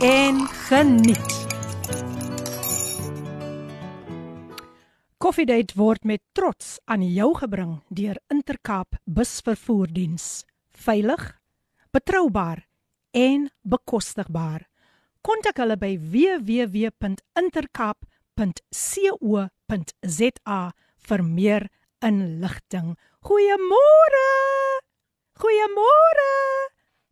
en geniet. Coffee Date word met trots aan jou gebring deur Intercape Busvervoerdiens. Veilig, betroubaar en bekostigbaar. Kontak hulle by www.intercape.co.za vir meer inligting. Goeiemôre. Goeiemôre.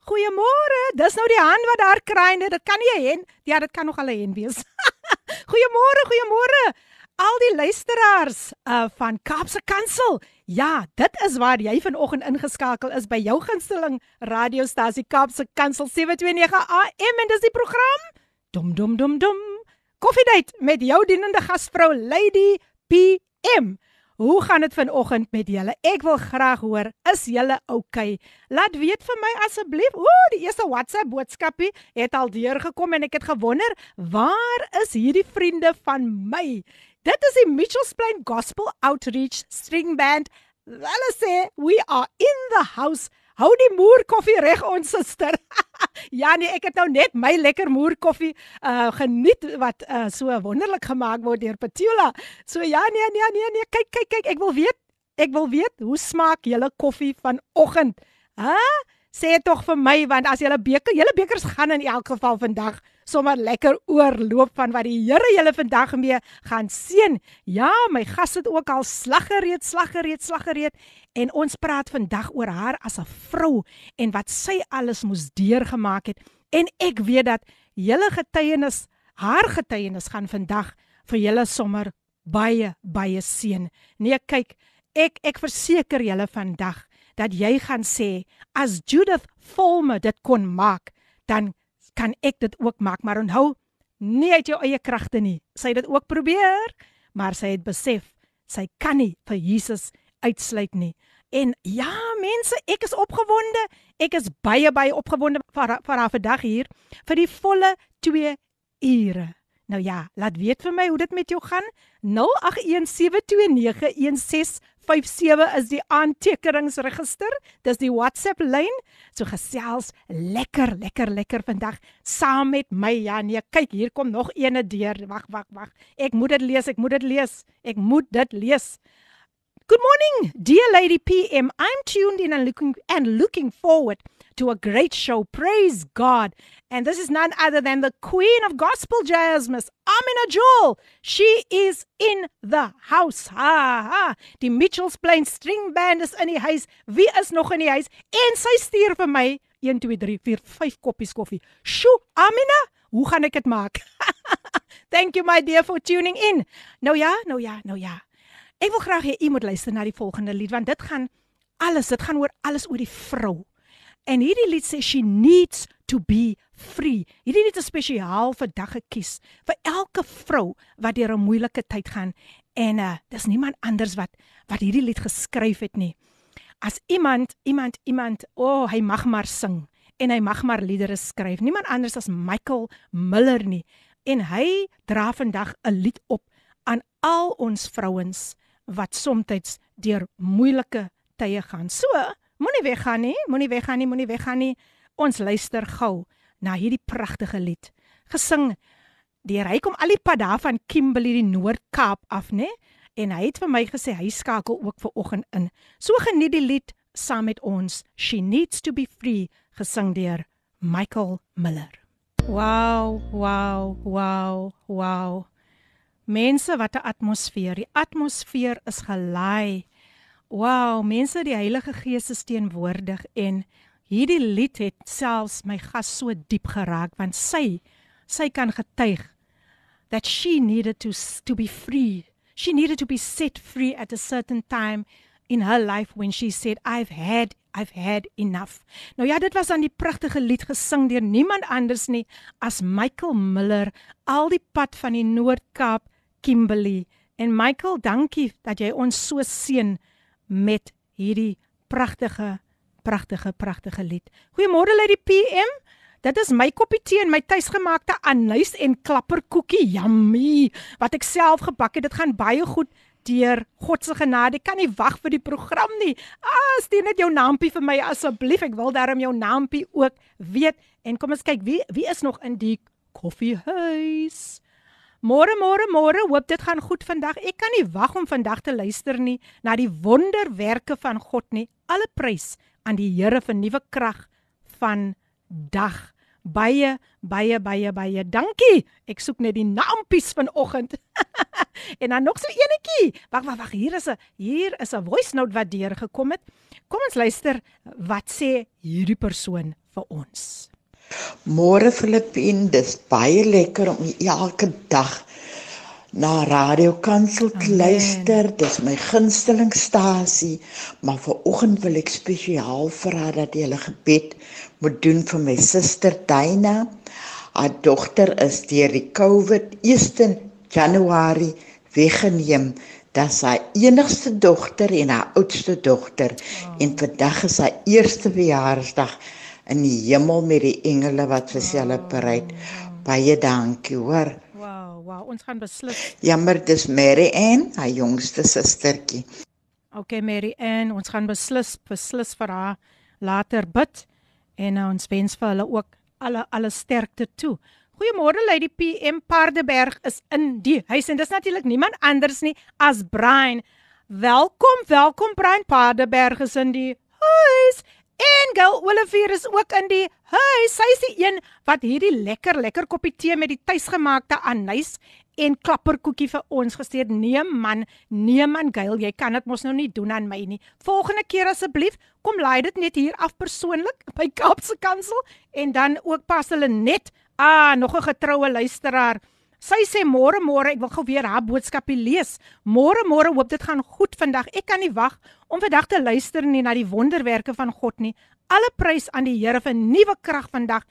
Goeiemôre. Dis nou die hand wat daar kraai. Dit kan nie 'n hen. Ja, dit kan nog al 'n hen wees. goeiemôre, goeiemôre. Al die luisteraars uh van Kaapse Kansel. Ja, dit is waar jy vanoggend ingeskakel is by jou gunsteling radiostasie Kaapse Kansel 729 AM en dis die program Dum dum dum dum. Koffiedייט met jou dienende gasvrou Lady PM. Hoe gaan dit vanoggend met julle? Ek wil graag hoor, is julle oukei? Okay? Laat weet vir my asseblief. Ooh, die eerste WhatsApp boodskapie het al deurgekom en ek het gewonder, waar is hierdie vriende van my? Dit is die Mitchells Plain Gospel Outreach String Band. Hulle sê, "We are in the house." Hou die moer koffie reg ons suster. ja nee, ek het nou net my lekker moer koffie uh geniet wat uh so wonderlik gemaak word deur Petula. So ja nee nee nee nee, kyk kyk kyk, ek wil weet, ek wil weet hoe smaak julle koffie vanoggend? Hæ? Sê tog vir my want as julle beker, julle bekers gaan in elk geval vandag sommer lekker oorloop van wat die Here julle vandag mee gaan seën. Ja, my gas het ook al slaggereed, slaggereed, slaggereed en ons praat vandag oor haar as 'n vrou en wat sy alles moes deurgemaak het. En ek weet dat julle getuienis, haar getuienis gaan vandag vir julle sommer baie baie seën. Nee, kyk, ek ek verseker julle vandag dat jy gaan sê as Judith Volme dit kon maak, dan kan ek dit ook maak, maar onthou, nie uit jou eie kragte nie. Sy het dit ook probeer, maar sy het besef sy kan nie vir Jesus uitsluit nie. En ja, mense, ek is opgewonde. Ek is baie baie opgewonde vir vir haar vandag hier vir die volle 2 ure. Nou ja, laat weet vir my hoe dit met jou gaan. 0817291657 is die aantekeningsregister. Dis die WhatsApp lyn. So gesels lekker, lekker, lekker vandag saam met my. Ja nee, kyk, hier kom nog eene deur. Wag, wag, wag. Ek moet dit lees, ek moet dit lees. Ek moet dit lees. Good morning, dear Lady PM. I'm tuned in and looking and looking forward to a great show. Praise God. And this is none other than the Queen of Gospel Jazz, Miss Amina Jewel. She is in the house. Ha ha. Die Mitchells Plain String Band is in die huis. Wie is nog in die huis? En sy stuur vir my 1 2 3 4 5 koppies koffie. Sjoe, Amina, hoe gaan ek dit maak? Thank you my dear for tuning in. Nou ja, nou ja, nou ja. Ek wil graag hê u moet luister na die volgende lied want dit gaan alles, dit gaan oor alles oor die vrou. En hierdie lied sê she needs to be free. Hierdie lied is spesiaal vir dag gekies vir elke vrou wat deur 'n moeilike tyd gaan en uh, dis niemand anders wat wat hierdie lied geskryf het nie. As iemand iemand iemand, o, oh, hy mag maar sing en hy mag maar liedere skryf. Niemand anders as Michael Miller nie. En hy dra vandag 'n lied op aan al ons vrouens wat soms deur moeilike tye gaan. So, Moenie weggaan nie, moenie weggaan nie, moenie weggaan nie. Ons luister gou na hierdie pragtige lied. Gesing deur hy kom al die pad daar van Kimberley die Noord-Kaap af, né? En hy het vir my gesê hy skakel ook ver oggend in. So geniet die lied saam met ons. She needs to be free gesing deur Michael Miller. Wow, wow, wow, wow. Mense, wat 'n atmosfeer. Die atmosfeer is gelaai Wow, mense, die Heilige Gees is teenwoordig en hierdie lied het selfs my gas so diep geraak want sy sy kan getuig that she needed to to be free. She needed to be set free at a certain time in her life when she said I've had I've had enough. Nou ja, dit was aan die pragtige lied gesing deur niemand anders nie as Michael Miller al die pad van die Noord-Kaap Kimberley. En Michael, dankie dat jy ons so seën met hierdie pragtige pragtige pragtige lied. Goeiemôre lê die PM. Dit is my koppie tee en my tuisgemaakte anys en klapperkoekie, yummy, wat ek self gebak het. Dit gaan baie goed deur God se genade. Kan nie wag vir die program nie. Ah, stuur net jou naampie vir my asseblief. Ek wil darm jou naampie ook weet. En kom ons kyk wie wie is nog in die koffiehuis. Môre môre môre, hoop dit gaan goed vandag. Ek kan nie wag om vandag te luister nie na die wonderwerke van God nie. Alle prys aan die Here vir nuwe krag van dag. Baie baie baie baie dankie. Ek soek net die naampies vanoggend. en dan nog so enetjie. Wag wag wag, hier is 'n hier is 'n voice note wat deur gekom het. Kom ons luister wat sê hierdie persoon vir ons. Môre Filippin, dis baie lekker om elke dag na Radio Kansel te luister. Dis my gunstelingstasie, maar vanoggend wil ek spesiaal vra dat jy 'n gebed moet doen vir my suster Dina. Haar dogter is deur die COVID 1 Januarie weggeneem. Dat sy enigste dogter en haar oudste dogter oh. en vandag is haar eerste verjaarsdag in die hemel met die engele wat vir sy hulle bereid. Baie dankie, hoor. Wow, wow, ons gaan beslis. Jammer, dis Mary Ann, haar jongste sustertjie. Okay, Mary Ann, ons gaan beslis beslis vir haar later bid en uh, ons wens vir hulle ook alle alle sterkte toe. Goeiemôre Lady PM Paardeberg is in die huis en dis natuurlik niemand anders nie as Brian. Welkom, welkom Brian Paardeberg is in die huis. En Gail Olivier is ook in die huis. Sy is die een wat hierdie lekker lekker koppie tee met die tuisgemaakte anys en klapperkoekie vir ons gestuur. Nee man, nee man Gail, jy kan dit mos nou nie doen aan my nie. Volgende keer asseblief, kom laai dit net hier af persoonlik by Kaapse Kansel en dan ook pas hulle net. Ah, nog 'n getroue luisteraar. Sy sê môre môre ek wil gou weer haar boodskapie lees. Môre môre hoop dit gaan goed vandag. Ek kan nie wag om vandag te luister nie na die wonderwerke van God nie. Alle prys aan die Here vir nuwe krag vandag.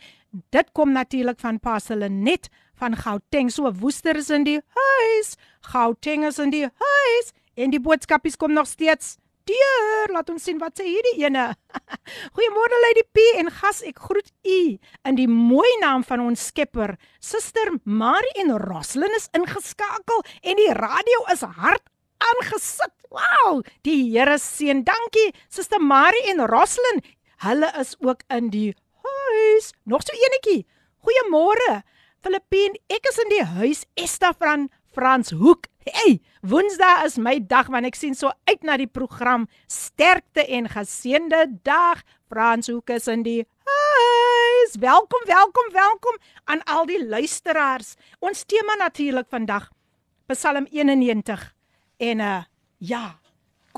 Dit kom natuurlik van Paselle net van Gauteng. So woester is in die huis. Gauteng is in die huis en die boodskapies kom nog steeds. Deur, laat ons sien wat sê hierdie ene. Goeiemôre Lady P en gas, ek groet u in die mooi naam van ons Skepper. Suster Marie en Roslyn is ingeskakel en die radio is hard aangesit. Wow, die Here seën. Dankie Suster Marie en Roslyn. Hulle is ook in die huis. Nog so enetjie. Goeiemôre. Filippien, ek is in die huis Esta van Frans Hoek. Hey, Woensdae is my dag want ek sien so uit na die program. Sterkte en geseënde dag. Frans Hoek is in die huis. Welkom, welkom, welkom aan al die luisteraars. Ons tema natuurlik vandag Psalm 91. En uh ja,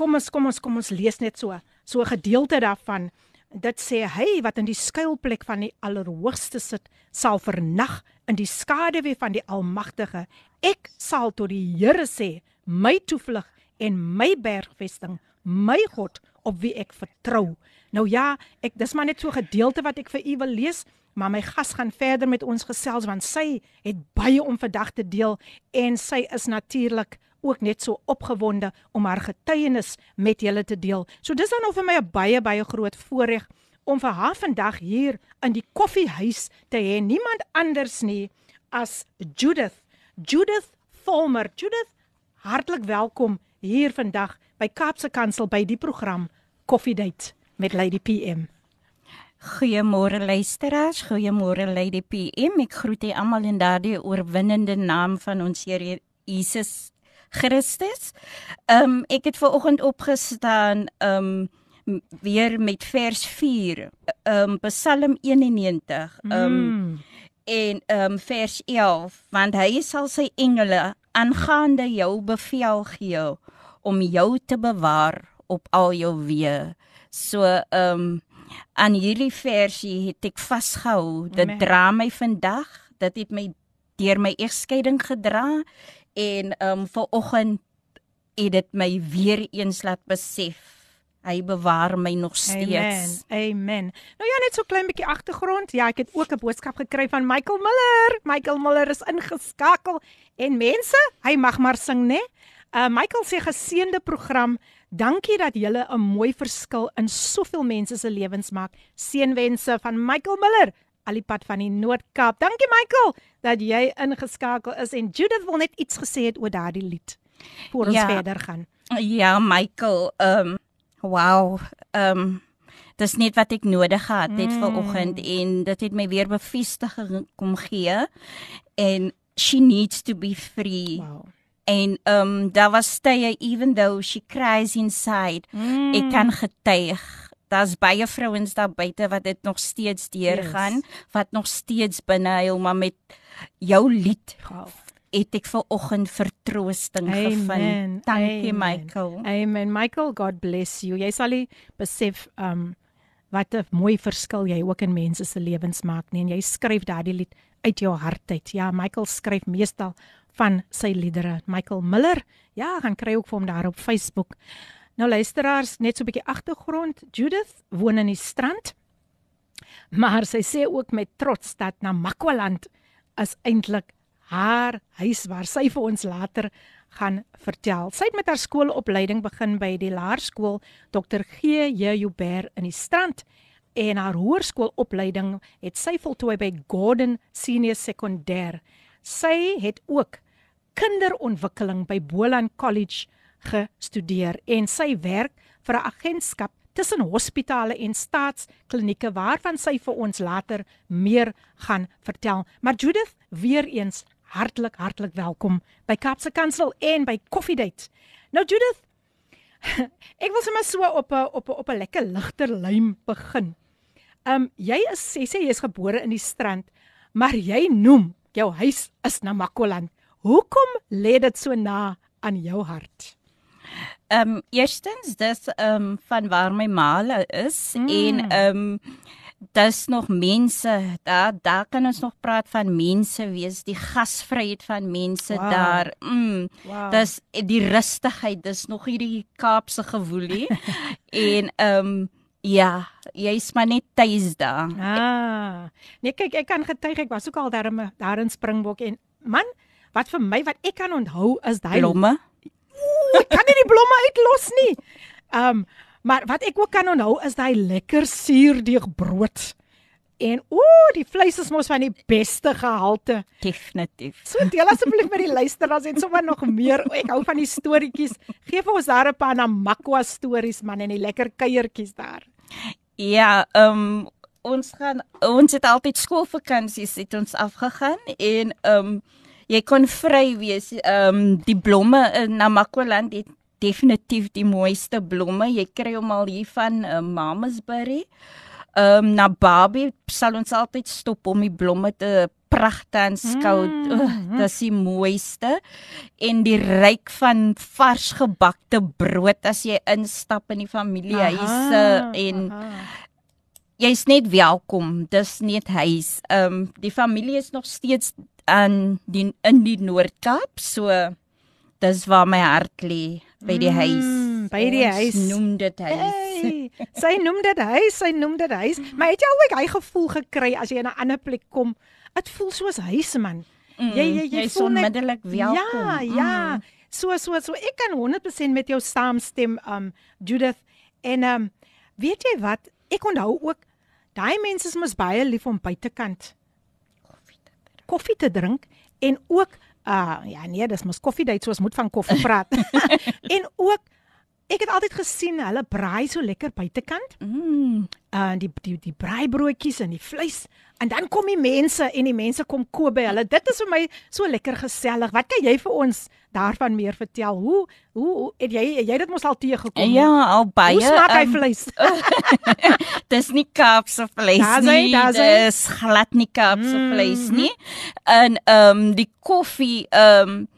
kom ons kom ons kom ons lees net so so 'n gedeelte daarvan. Dit sê hy wat in die skuilplek van die Allerhoogste sit, sal vernag in die skaduwee van die Almagtige. Ek sal tot die Here sê, my toevlug en my bergvesting, my God op wie ek vertrou. Nou ja, ek dis maar net so 'n gedeelte wat ek vir u wil lees, maar my gas gaan verder met ons gesels want sy het baie om vandag te deel en sy is natuurlik ook net so opgewonde om haar getuienis met julle te deel. So dis dan of vir my 'n baie baie groot voorreg om vir haar vandag hier in die koffiehuis te hê. Niemand anders nie as Judith. Judith Volmer. Judith, hartlik welkom hier vandag by Kaapse Kansel by die program Coffee Date met Lady PM. Goeiemôre luisteraars, goeiemôre Lady PM. Ek groet julle almal in daardie oorwinnende naam van ons Here Jesus Christus. Ehm um, ek het ver oggend opgestaan ehm um, weer met vers 4. Ehm um, Psalm 91. Ehm um, mm. en ehm um, vers 11 want hy sal sy engele aangaande jou bevel gee om jou te bewaar op al jou weë. So ehm um, aan hierdie versie het ek vasgehou. Dit dra my vandag. Dit het my deur my egskeiding gedra en um vir oggend het dit my weer eens laat besef hy bewaar my nog steeds. Amen. Amen. Nou ja, net so klein bietjie agtergrond. Ja, ek het ook 'n boodskap gekry van Michael Miller. Michael Miller is ingeskakel en mense, hy mag maar sing, né? Uh Michael sê geseënde program. Dankie dat julle 'n mooi verskil in soveel mense se lewens maak. Seënwense van Michael Miller alipad van die Noord-Kaap. Dankie Michael dat jy ingeskakel is en Judith wil net iets gesê het oor daardie lied voor ons Ja. verder gaan. Ja, Michael, ehm um, wow, ehm um, dis net wat ek nodig gehad het mm. vanoggend en dit het my weer bevestiging kom gee en she needs to be free. Wow. En ehm um, daar was tye even though she cries inside, mm. ek kan getuig Daar's baie vrouens daar buite wat dit nog steeds deurgaan, yes. wat nog steeds binne huil, maar met jou lied Gaaf. het ek ver oggend vertroosting Amen. gevind. Dankie Amen. Michael. Amen. Michael, God bless you. Jy sal besef um wat 'n mooi verskil jy ook in mense se lewens maak nie. En jy skryf daardie lied uit jou hart uit. Ja, Michael skryf meestal van sy liedere. Michael Miller. Ja, gaan kry ook vir hom daar op Facebook. Nou luisteraars, net so 'n bietjie agtergrond. Judith woon in die strand. Maar sy sê ook met trots dat Namakwaland is eintlik haar huis waar sy vir ons later gaan vertel. Sy het met haar skoolopleiding begin by die laerskool Dr. G. J. Joubert in die Strand en haar hoërskoolopleiding het sy voltooi by Gordon Senior Sekondêr. Sy het ook kinderontwikkeling by Boland College gestudeer en sy werk vir 'n agentskap tussen hospitale en staatsklinieke waarvan sy vir ons later meer gaan vertel. Maar Judith, weer eens hartlik hartlik welkom by Kaapse Kansel en by Coffee Date. Nou Judith, ek wil sommer so op 'n op 'n op 'n lekker ligter lyn begin. Um jy is sê sê jy is gebore in die strand, maar jy noem jou huis is Namakoland. Hoekom lê dit so na aan jou hart? Ehm um, eerstens dis ehm um, van waar my ma is Mm. en ehm um, dis nog mense daar daar kan ons nog praat van mense wees die gasvryheid van mense Wow. wow. daar mm, Wow. dis die rustigheid dis nog hierdie Kaapse gewoelie en ehm um, ja jy's maar net tuis daar Ah. Nee, kyk, ek kan getuig ek was ook al daar in daar in Springbok en man, wat vir my wat ek kan onthou is daai blomme Ek kan nie die blomme uitlos nie. Um maar wat ek ook kan onthou is daai lekker suurdeegbrood. En ooh, die vleis is mos van die beste gehalte. definitief So deel asseblief met die luisteraars en sommer nog meer. Ek hou van die storieetjies. Geef ons daar 'n paar Namakwa stories man en die lekker kuiertjies daar. Ja, ehm um, ons gaan ons het altyd skoolvakansies het ons afgegaan en ehm um, jy kon vry wees. Ehm um, die blomme in Namakwaland het definitief die mooiste blomme. Jy kry hom al hier van uh, Mamasbury. Ehm um, na Barbie sal ons altyd stop om die blomme te pragt en skou. Mm, uh, dis die mooiste en die ryk van vars gebakte brood as jy instap in die familiehuise en aha. jy's net welkom. Dis net huis. Ehm um, die familie is nog steeds aan die in die Noord-Kaap, so dis waar my hart lê by die huis. Mm, by die Ons huis. Noem dit huis. Hey, sy noem dit huis, sy noem dit huis. Maar het jy al ooit hy gevoel gekry as jy in 'n ander plek kom? Dit voel soos huis man. Mm, Jy jy jy jy's voel onmiddellik welkom. Ja, ja. Mm. So so so ek kan 100% met jou saamstem um Judith en um weet jy wat? Ek onthou ook daai mense is mos baie lief om buitekant koffie te drink en ook uh ja nee, dis mos koffiedייט soos moet van koffie praat. en ook ek het altyd gesien hulle braai so lekker buitekant. Mm. Uh die die die braaibroodjies en die vleis en dan kom die mense en die mense kom koop by hulle. Dit is vir my so lekker gesellig. Wat kan jy vir ons daarvan meer vertel? Hoe hoe, hoe het jy het jy dit mos al teëgekom? Ja, al baie. Hoe smaak hy ehm, vleis? Dis nie Kaapse vleis Daar's hy, nie. daar's hy. Dis glad nie Kaapse Mhm. vleis nie. En ehm um, die koffie ehm um,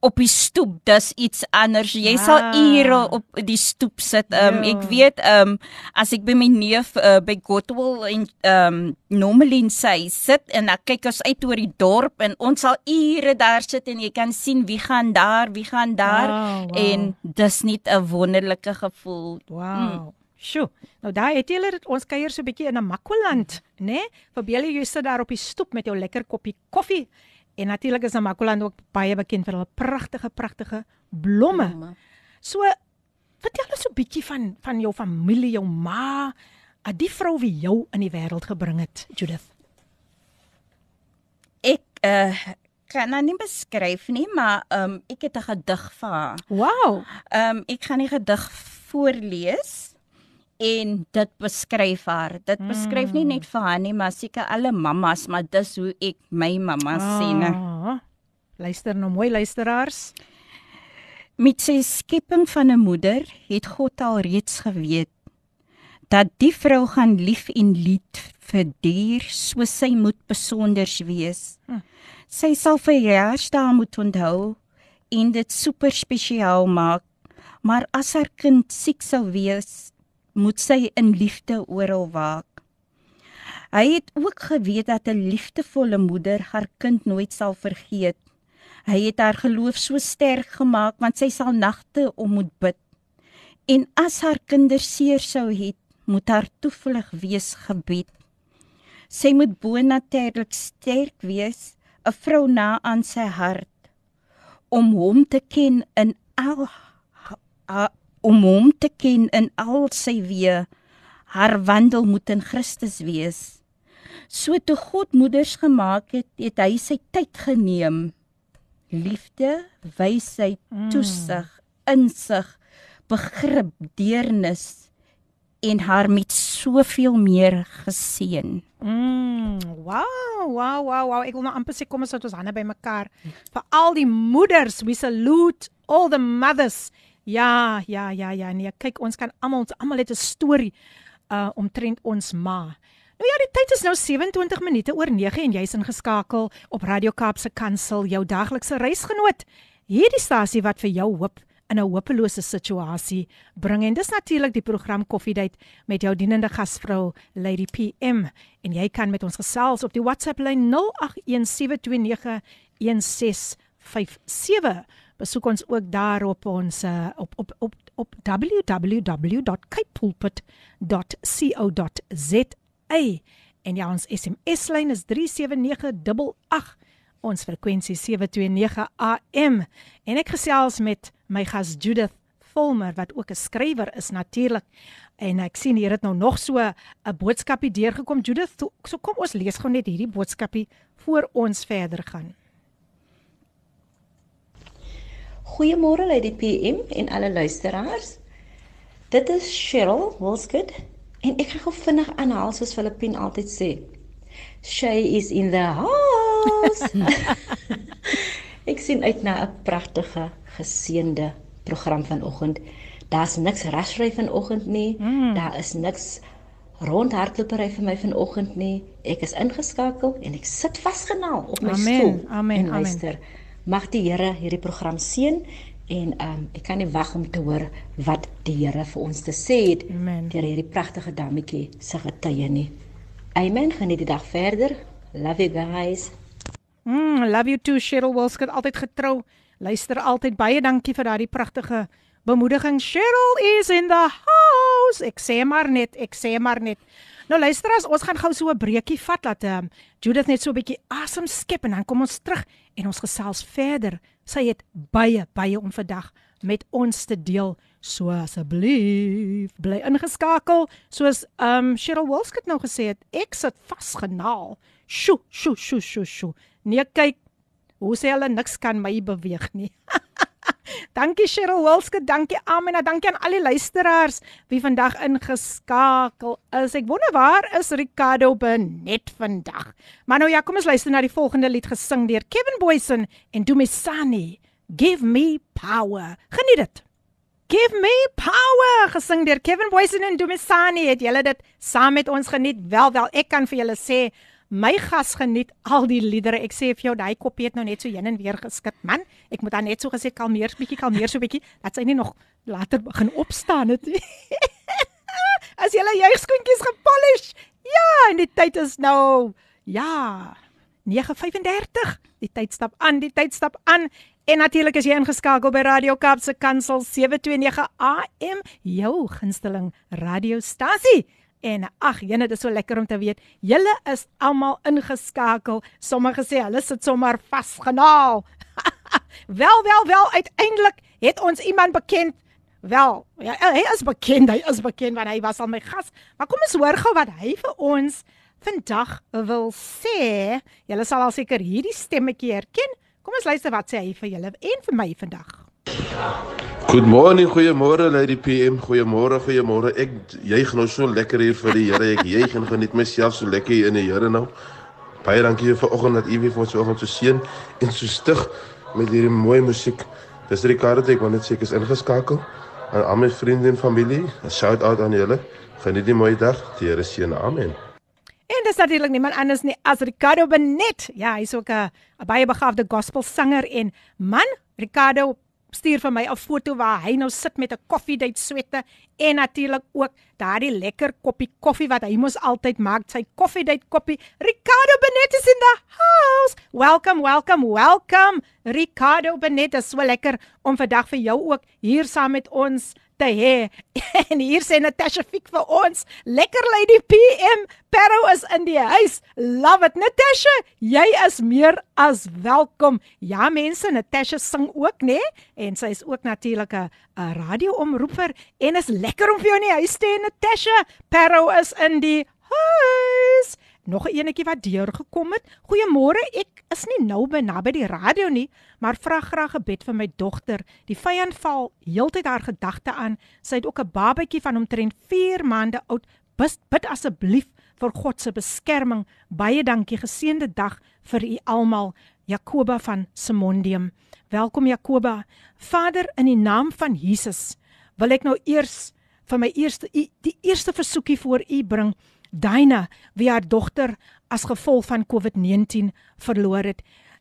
op die stoep, dis iets anders. Jy Ah. sal ure op die stoep sit. Ehm um, Ja. ek weet ehm um, as ek by my neef uh, by Godwell en ehm um, Nomelin sy sit en dan kyk ons uit oor die dorp en ons sal ure daar sit en jy kan sien wie gaan daar, wie gaan daar Wow, wow. en dis net 'n wonderlike gevoel. Wow. Mm. Sjoe. Nou daai het julle dit ons kuier so 'n bietjie in 'n Makwaland, né? Nee? Verbeel jy jy sit daar op die stoep met jou lekker koppie koffie. En natuurlik is Makwaland ook baie bekend vir hulle pragtige pragtige blomme. So vertel ons so 'n bietjie van van jou familie, jou ma, die vrou wie jou in die wêreld gebring het, Judith. Uh, kan haar nie beskryf nie, maar um, ek het 'n gedig vir haar. Wow. Um, ek gaan die gedig voorlees en dit beskryf haar. Dit beskryf nie net vir haar nie, maar seker alle mammas, maar dis hoe ek my mamma sien. Ah, luister nou mooi luisteraars. Met sy skepping van 'n moeder het God al reeds geweet dat die vrou gaan lief en lied verduur soos sy moet besonders wees. Sy sal verjaarsdae moet onthou en dit super spesiaal maak. Maar as haar kind siek sou wees, moet sy in liefde oral waak. Hy het ook geweet dat 'n liefdevolle moeder haar kind nooit sal vergeet. Hy het haar geloof so sterk gemaak want sy sal nagte om moet bid. En as haar kinders seer sou het, moet haar toevlug wees gebed. Sy moet bonatuurlik sterk wees, 'n vrou na aan sy hart om hom te ken in al om hom te ken in al sy weë. Haar wandel moet in Christus wees. So toe God moeders gemaak het, het hy sy tyd geneem. Liefde, wysheid, toesig, insig, begrip, deernis en haar met soveel meer geseën. Mm, wow, wow, wow, wow. Ek wil nou amper sê kom ons sit ons hande bymekaar vir al die moeders. We salute all the mothers. Ja, ja, ja, ja. Nee, kyk, ons kan almal ons almal het 'n storie uh omtrent ons ma. Nou ja, die tyd is nou 27 minute oor 9 en jy's ingeskakel op Radio Kaapse Kansel, jou daglikse reisgenoot. Hierdie stasie wat vir jou hoop in 'n hopelose situasie bring en dis natuurlik die program Koffiedייט met jou dienende gasvrou Lady PM en jy kan met ons gesels op die WhatsApp lyn 0817291657 besoek ons ook daar op ons uh, op op op op www.capepulpit.co.za en ja ons SMS lyn is 37988 ons frekwensie 729 AM en ek gesels met my gas Judith Volmer wat ook 'n skrywer is natuurlik en ek sien hier het nou nog so 'n boodskapie deurgekom Judith so, so kom ons lees gou net hierdie boodskapie voor ons verder gaan Goeiemôre uit die PM en alle luisteraars. Dit is Cheryl Wolskut en ek gaan gou vinnig aanhaal soos Filippin altyd sê. She is in the house. ek sien uit na 'n pragtige, geseënde program vanoggend. Daar's niks rasry vanoggend nie. Mm. Daar is niks rondhardlopery vir my vanoggend nie. Ek is ingeskakel en ek sit vasgenaal op my Amen, stoel. amen, en amen. luister. Mag die Here hierdie program seën en um, ek kan nie wag om te hoor wat die Here vir ons te sê het Amen. deur hierdie pragtige dametjie se getuie nie. Amen. Geniet die dag verder. Love you guys. Mm, love you too Cheryl Wilskut altyd getrou. Luister altyd baie dankie vir daardie pragtige bemoediging. Cheryl is in the house. Ek sê maar net, ek sê maar net. Nou luister as ons gaan gou so 'n breekie vat dat um, Judith net so 'n bietjie asem skep en dan kom ons terug en ons gesels verder. Sy het baie baie om vandag met ons te deel. So asseblief bly ingeskakel. Soos um, Cheryl Wilskut nou gesê het, ek sit vasgenaal. Sjoe, sjoe, sjoe, sjoe, sjoe. Nee, kyk, hoe sê hulle niks kan my beweeg nie. dankie Cheryl Wilskut, dankie Amena, dankie aan al die luisteraars wie vandag ingeskakel is. Ek wonder waar is Ricardo Benet vandag. Maar nou ja, kom ons luister na die volgende lied gesing deur Kevin Boysen en Dumisani. Give me power. Geniet dit. Give me power gesing deur Kevin Boysen en Dumisani. Het julle dit saam met ons geniet? Wel wel, ek kan vir julle sê My gas geniet al die liedere. Ek sê vir jou, daai koppie het nou net so heen en weer geskit. Man, ek moet dan net so gesê kalmeer, bietjie kalmeer so bietjie, dat sy nie nog later begin opstaan het nie. As julle juigskoentjies gepolish. Ja, en die tyd is nou ja, 9:35. Die tyd stap aan, die tyd stap aan. En natuurlik is jy ingeskakel by Radio Kaapse Kansel 729 AM, jou gunsteling radiostasie. En ag, jene, dit is so lekker om te weet, julle is almal ingeskakel. Sommige sê hulle sit sommer vasgenaal. wel, wel, wel, uiteindelik het ons iemand bekend. Wel, ja, hy is bekend, hy is bekend want hy was al my gas. Maar kom ons hoor gou wat hy vir ons vandag wil sê. Julle sal al seker hierdie stemmetjie herken. Kom ons luister wat sê hy vir julle en vir my vandag. Good morning, goeiemôre Lady PM. Goeiemôre, goeiemôre. Ek juig nou so lekker hier vir die Here. Ek juig en geniet myself so lekker hier in die Here nou. Baie dankie vir oggend dat u weer vir ons oggend so seën en so stig met hierdie mooi musiek. Dis Ricardo, ek wil net sê ek is ingeskakel aan al my vriende en familie. 'n Shout out aan julle. Geniet die mooi dag. Die Here seën. Amen. En dis natuurlik niemand anders nie as Ricardo Benet. Ja, hy's ook 'n baie begaafde gospelsanger en man, Ricardo stuur vir my 'n foto waar hy nou sit met 'n koffiedייט swette en natuurlik ook daardie lekker koppie koffie wat hy mos altyd maak, sy koffiedייט koppie. Ricardo Benet is in the house. Welcome, welcome, welcome. Ricardo Benet, is so lekker om vandag vir jou ook hier saam met ons te hê. En hier sê Natasha Fik vir ons, lekker lady PM, Pero is in die huis. Love it Natasha, jy is meer as welkom. Ja mense, Natasha sing ook, né? En sy is ook natuurlik 'n radioomroeper en is lekker om vir jou in die huis te hê Natasha. Pero is in die huis. Nog 'n enetjie wat deur gekom het. Goeiemôre. Ek is nie nou by naby die radio nie, maar vra graag 'n gebed vir my dogter. Die vyand val heeltyd haar gedagte aan. Sy het ook 'n babatjie van omtrent 4 maande oud. Bid, bid asseblief vir God se beskerming. Baie dankie. Geseënde dag vir u almal. Jakoba van Simondium. Welkom Jakoba. Vader in die naam van Jesus wil ek nou eers vir my eerste die eerste versoekie voor u bring. Daina, wie haar dogter as gevolg van COVID-19 verloor het.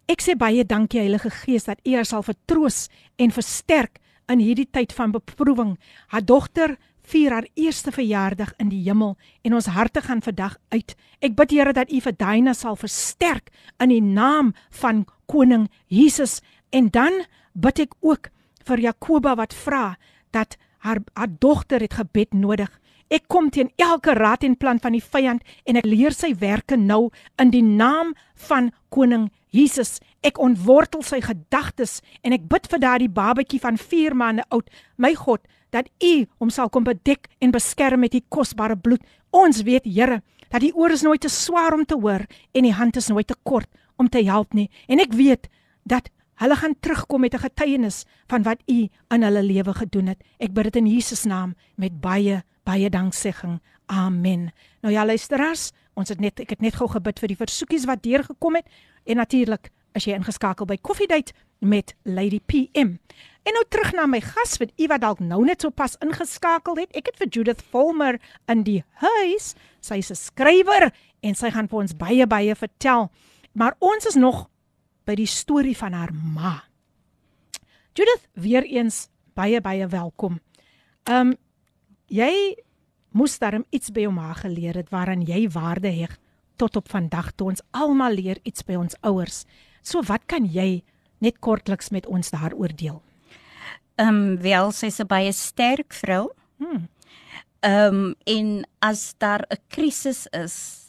Ek sê baie dankie Heilige Gees dat U haar sal vertroos en versterk in hierdie tyd van beproewing. Haar dogter vier haar eerste verjaardag in die hemel en ons harte gaan vandag uit. Ek bid Here dat U vir Daina sal versterk in die naam van koning Jesus en dan bid ek ook vir Jakoba wat vra dat haar haar dogter het gebed nodig. Ek kom teen elke raad en plan van die vyand en ek leer sy werke nou in die naam van koning Jesus. Ek ontwortel sy gedagtes en ek bid vir daardie babatjie van 4 maande oud. My God, dat U hom sal kom bedek en beskerm met U kosbare bloed. Ons weet, Here, dat die oor is nooit te swaar om te hoor en die hand is nooit te kort om te help nie. En ek weet dat hulle gaan terugkom met 'n getuienis van wat U in hulle lewe gedoen het. Ek bid dit in Jesus naam met baie baie danksegging. Amen. Nou ja, luisteraars, ons het net ek het net gou gebid vir die versoekies wat deurgekom het en natuurlik as jy ingeskakel by Koffiedייט met Lady PM. En nou terug na my gas wat u wat dalk nou net so pas ingeskakel het. Ek het vir Judith Volmer in die huis. Sy's 'n skrywer en sy gaan vir ons baie baie vertel. Maar ons is nog by die storie van haar ma. Judith, weer eens baie baie welkom. Um jy moes darm iets by jou ma geleer het waaraan jy waarde heg tot op vandag toe ons almal leer iets by ons ouers. So wat kan jy net kortliks met ons daaroor deel? Ehm um, wel sy's 'n baie sterk vrou. Hmm. Ehm um, en as daar 'n krisis is,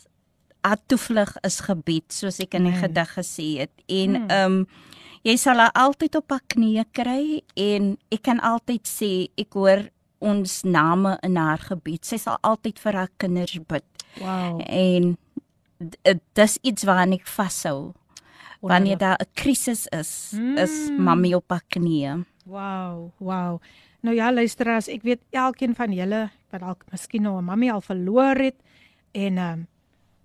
haar toevlug is gebied soos ek in die hmm. gedig gesê het en hmm. ehm um, jy sal haar altyd op haar knieë kry en ek kan altyd sê ek hoor ons name in haar gebied. Sy sal altyd vir haar kinders bid. Wow. En dis iets waaraan ek vashou. Wanneer daar 'n krisis is, mm. is mammy op haar knieë. Wow, wow. Nou ja, luisteraars, ek weet elkeen van julle wat dalk miskien nou 'n mammy al verloor het en ehm um,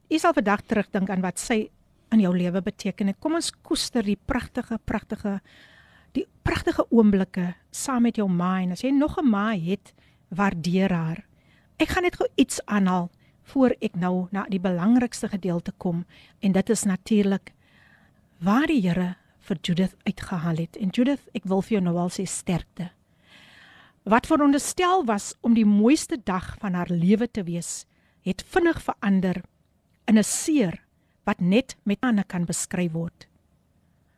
jy sal vandag terugdink aan wat sy in jou lewe beteken het. Kom ons koester die pragtige, pragtige die pragtige oomblikke saam met jou ma en as jy nog 'n ma het, waardeer haar. Ek gaan net gou iets aanhaal voor ek nou na die belangrikste gedeelte kom en dit is natuurlik waar die Here vir Judith uitgehaal het. En Judith, ek wil vir jou nou al sê sterkte. wat veronderstel was om die mooiste dag van haar lewe te wees, het vinnig verander in 'n seer wat net met ander kan beskryf word.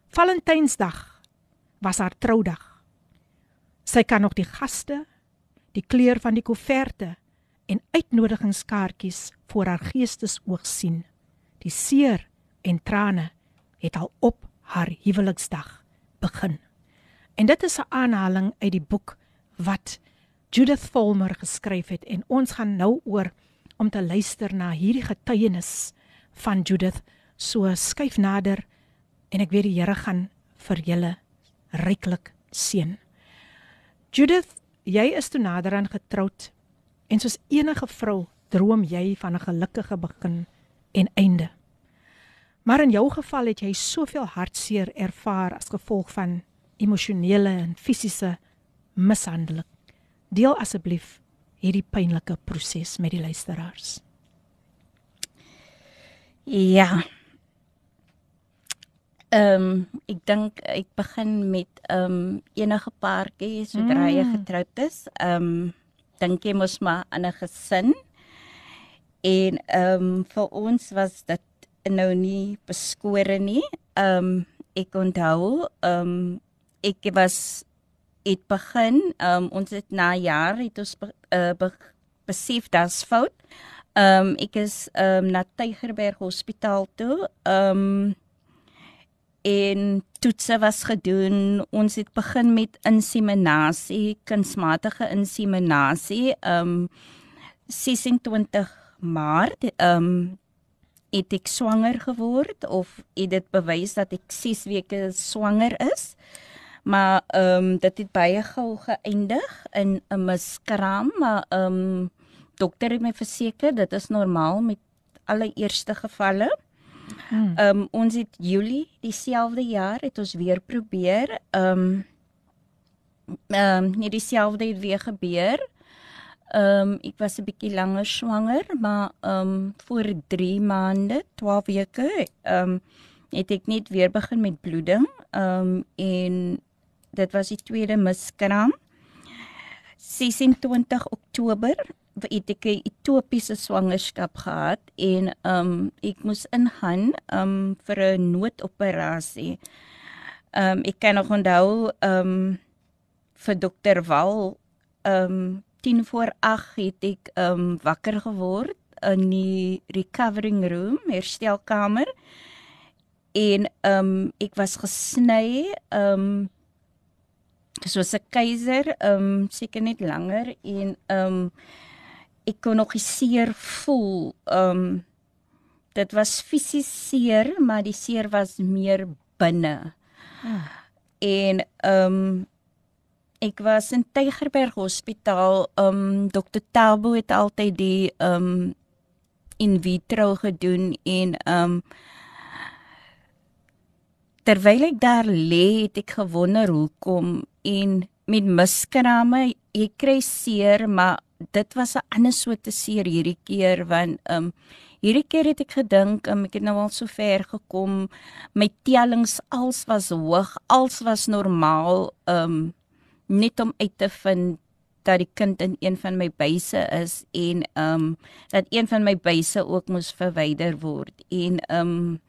Valentynsdag was haar troudag. Sy kan nog die gaste, die kleur van die koeverte en uitnodigingskaartjies voor haar geestesoog sien. Die seer en trane het al op haar huweliksdag begin. En dit is 'n aanhaling uit die boek wat Judith Vollmer geskryf het en ons gaan nou oor om te luister na hierdie getuienis van Judith so skuif nader en ek weet die Here gaan vir julle ryklik seën. Judith, jy is toe naderaan getroud en soos enige vrou droom jy van 'n gelukkige begin en einde. Maar in jou geval het jy soveel hartseer ervaar as gevolg van emosionele en fisiese mishandeling. Deel asseblief hierdie pynlike proses met die luisteraars. Ja. Ehm um, ek dink ek begin met ehm um, enige paartjie sodra mm. jy getroud is. Ehm um, dink jy mos maar aan 'n gesin. En ehm um, vir ons was dit nou nie beskore nie. Ehm um, ek onthou ehm um, ek was het begin ehm um, ons het na jaar het ons be, uh, be, besef dat's fout. Ehm um, ek is ehm um, na Tygerberg Hospitaal toe. Ehm um, en toetse was gedoen. Ons het begin met inseminasie, kunsmatige inseminasie. Ehm um, 26 Maart ehm um, het ek swanger geword of het dit bewys dat ek 6 weke swanger is. Maar ehm um, dit het baie gou geëindig in 'n miskraam, maar ehm um, dokter het my verseker dit is normaal met alle eerste gevalle. Hmm. Ehm um, ons het Julie dieselfde jaar het ons weer probeer. Ehm um, ehm um, nie dieselfde het weer gebeur. Ehm um, ek was 'n bietjie langer swanger, maar ehm um, voor 3 maande, 12 weke, ehm um, het ek net weer begin met bloeding. Ehm um, en dit was die tweede miskraam. 26 Oktober het ek 'n etopiese swangerskap gehad en um ek moes ingaan um vir 'n noodoperasie. Um ek kan nog onthou um vir dokter Wal um 10 voor 8 het ek um wakker geword in die recovering room, herstelkamer. En um ek was gesny um soos 'n keiser um seker net langer en um ek kon nog seer voel. Um dit was fisies seer, maar die seer was meer binne. Ah. En um ek was in Tygerberg Hospitaal. Um Dr. Tabo het altyd die um in vitro gedoen en um terwyl ek daar lê, het ek gewonder hoekom en met miskrame, jy kry seer, maar dit was 'n ander soort seer hierdie keer want ehm um, hierdie keer het ek gedink um, ek het nou al so ver gekom my tellings als was hoog als was normaal ehm um, net om uit te vind dat die kind in een van my buise is en ehm um, dat een van my buise ook moes verwyder word. En ehm um,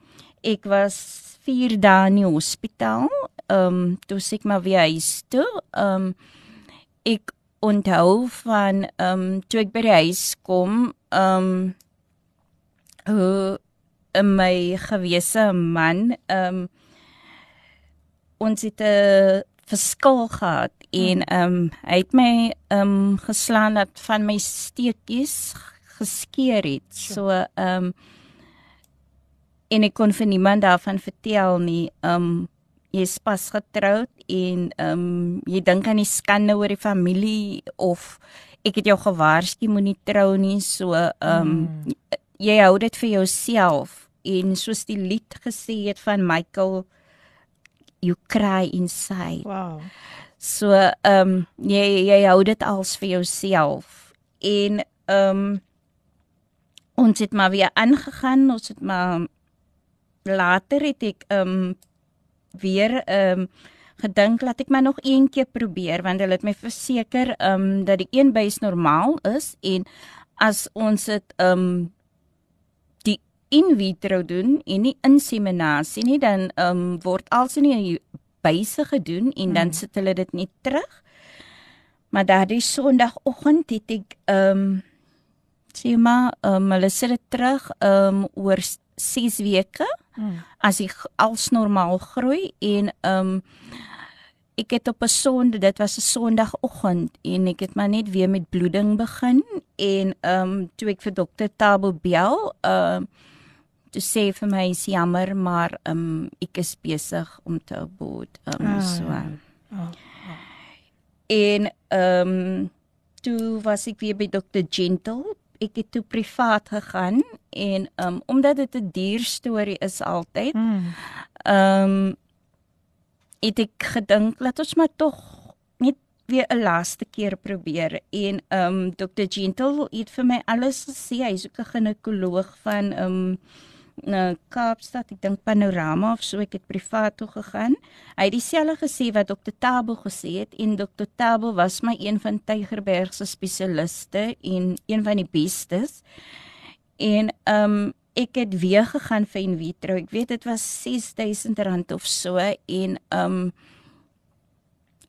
ek was 4 dae in die hospitaal ehm um, toe ek maar weer huis toe ehm um, ek onthou van ehm um, toe ek by die huis kom, ehm um, hoe my gewese man ehm um, ons het 'n verskil gehad en ehm um, hy het my ehm um, geslaan dat van my steekies geskeur het. So ehm um, en ek kon vir niemand daarvan vertel nie. Ehm um, jy's pas getroud en ehm um, jy dink aan die skande oor die familie of ek het jou gewaarsku moenie trou nie so ehm um, mm. jy hou dit vir jouself en soos die lied gesê het van Michael you cry inside. Wow. So ehm um, jy jy hou dit als vir jouself en ehm um, ons het maar weer aangegaan ons het maar later het ek ehm um, weer ehm um, gedink laat ek maar nog een keer probeer want hulle het my verseker ehm um, dat die een bys normaal is en as ons dit ehm um, die in vitro doen en nie inseminasie nie dan ehm um, word alsin nie byse gedoen en dan hmm. sit hulle dit net terug. Maar daardie Sondagoggend het ek ehm um, sê maar ehm um, hulle sit dit terug ehm um, oor 6 weke hmm. as hy als normaal groei en ehm um, ek het op 'n Sondag dit was 'n Sondagoggend en ek het maar net weer met bloeding begin en ehm um, toe ek vir dokter Tabo bel ehm um, toe sê vir my is jammer maar ehm um, ek is besig om te abort ehm um, oh, so ja. oh, oh. en ehm um, toe was ek weer by dokter Gentle ek het toe privaat gegaan en um, omdat dit 'n duur storie is altyd. Ehm um, het ek gedink laat ons maar tog net weer 'n laaste keer probeer en um, Dr Gentle het vir my alles gesê. Hy's ook 'n ginekoloog van um, na Kaapstad, ek dink Panorama of so ek het privaat toe gegaan. Hy het dieselfde gesê wat Dr Tabo gesê het en Dr Tabo was my een van Tygerberg se spesialiste en een van die bestes. En ehm um, ek het weer gegaan vir in vitro. Ek weet dit was R6000 of so en ehm um,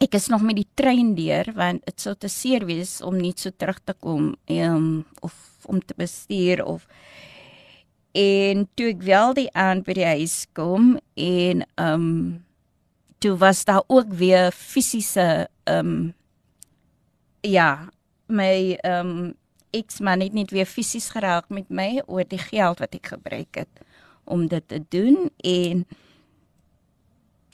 ek is nog met die trein deur want dit sou te seer wees om nie so terug te kom ehm um, of om te bestuur of en toe ek wel die aand by die huis kom en ehm um, toe was daar ook weer fisiese ehm um, ja my ehm um, eksman het net weer fisies geraak met my oor die geld wat ek gebruik het om dit te doen en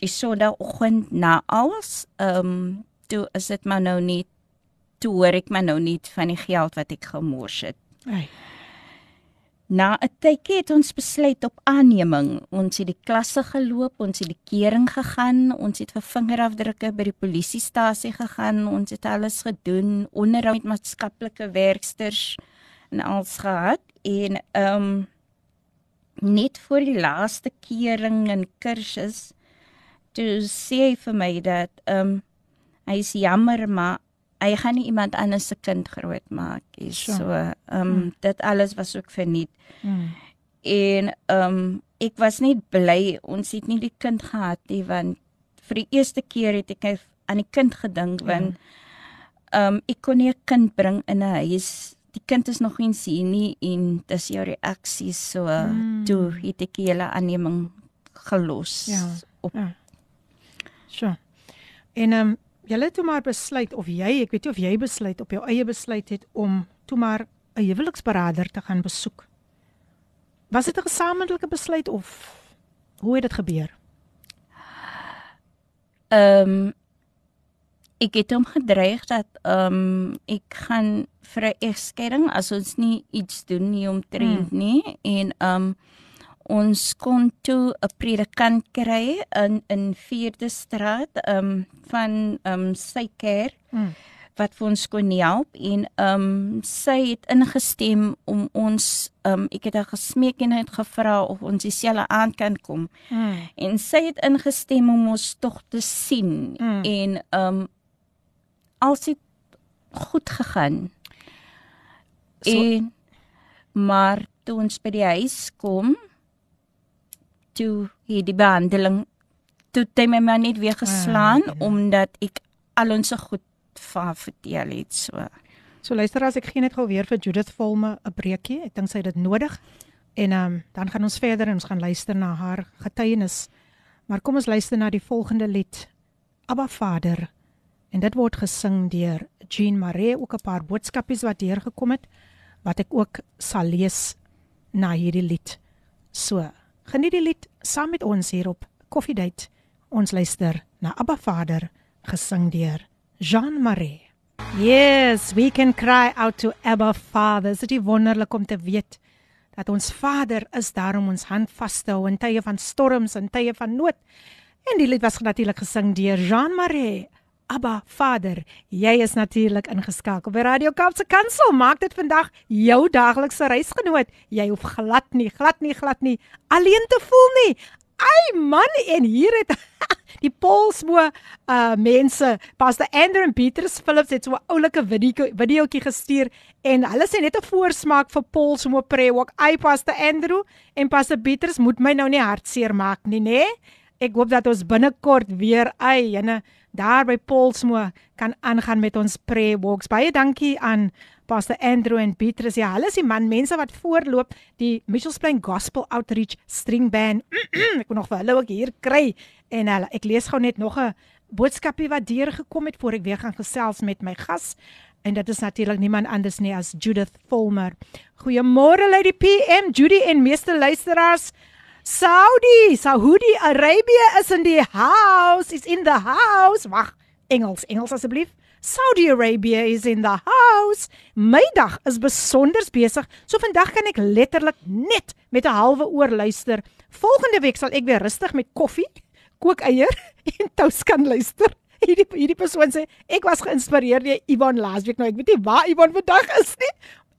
die sondagoggend na alles ehm um, toe is dit maar nou nie toe hoor ek maar nou nie van die geld wat ek gemors het. Hey. Na 'n tydjie het ons besluit op aanneming. Ons het die klasse geloop, ons het die kering gegaan, ons het vir vingerafdrukke by die polisiestasie gegaan, ons het alles gedoen, onderhoud met maatskaplike werksters en alles gehad en ehm um, net voor die laaste kering en kursus toe sê hy vir my dat ehm um, hy is jammer maar hy gaan nie iemand anders se kind grootmaak nie. So, ehm um, hmm. dit alles was ook verniet. Hmm. En ehm um, ek was net bly ons het nie die kind gehad nie want vir die eerste keer het ek aan die kind gedink ja. want ehm um, ek kon nie 'n kind bring in 'n huis. Die kind is nog nie sien nie en dis jou reaksie so hmm. toe het ek julle aanneming gelos. Ja. Op. Ja. Sure. En ehm um, het toe maar besluit of jy, ek weet nie of jy besluit op jou eie besluit het om toe maar 'n huweliksberader te gaan besoek. Was dit 'n gesamentlike besluit of hoe het dit gebeur? Ehm um, ek het hom gedreig dat ehm um, ek gaan vir 'n egskeiding as ons nie iets doen nie omtrent hmm. nie en ehm um, ons kon toe 'n predikant kry in in 4de straat um van um sy kerk hmm. wat vir ons kon help en um sy het ingestem om ons um ek het haar gesmeek en het gevra of ons dieselfde aand kan kom hmm. en sy het ingestem om ons tog te sien hmm. en um als dit goed gegaan so, en maar toe ons by die huis kom toe het die behandeling toe het my maar net weer geslaan ah, ja. omdat ek al ons goed van vertel het so. So luister as ek gee net gou weer vir Judith Volme 'n breekie. Ek dink sy het dit nodig. En ehm um, dan gaan ons verder en ons gaan luister na haar getuienis. Maar kom ons luister na die volgende lied. Abba Vader. En dit word gesing deur Jean Maree ook 'n paar boodskapies wat hier gekom het wat ek ook sal lees na hierdie lied. So, Geniet die lied saam met ons hier op Coffee Date. Ons luister na Abba Vader gesing deur Jean Marie. Yes, we can cry out to Abba Father. Dit is wonderlik om te weet dat ons Vader is daar om ons hand vas te hou in tye van storms en tye van nood. En die lied was natuurlik gesing deur Jean Marie. Abba Vader, jy is natuurlik ingeskakel by Radio Kaapse Kansel. Maak dit vandag jou daaglikse reisgenoot. Jy hoef glad nie, glad nie, glad nie alleen te voel nie. Ai man, en hier het die Paulsmo uh mense, Pastor Andrew en Petrus Phillips het so 'n oulike video videoetjie gestuur en hulle sê net 'n voorsmaak vir Paulsmo prayer walk. Ai Pastor Andrew en Pastor Petrus moet my nou nie hartseer maak nie, nê? Ek hoop dat ons binnekort weer ai, jene daar by Paulsmo kan aangaan met ons prayer walks. Baie dankie aan Pastor Andrew en Petrus. Ja, hulle is die man mense wat voorloop die Mitchells Plain Gospel Outreach String Band. ek moet nog vir hulle ook hier kry en hulle ek lees gou net nog 'n boodskapie wat deur gekom het voor ek weer gaan gesels met my gas. En dit is natuurlik niemand anders nie as Judith Volmer. Goeiemôre Lady PM, Judy en meeste luisteraars. Saudi, Saudi Arabia is in die house, is in the house. Wag, Engels, Engels asseblief. Saudi Arabia is in the house. My dag is besonder besig. So vandag kan ek letterlik net met 'n halwe oor luister. Volgende week sal ek weer rustig met koffie, kookeier en toast kan luister. Hierdie hierdie persoon sê ek was geïnspireer deur Ivan laasweek. Nou ek weet nie waar Ivan vandag is nie.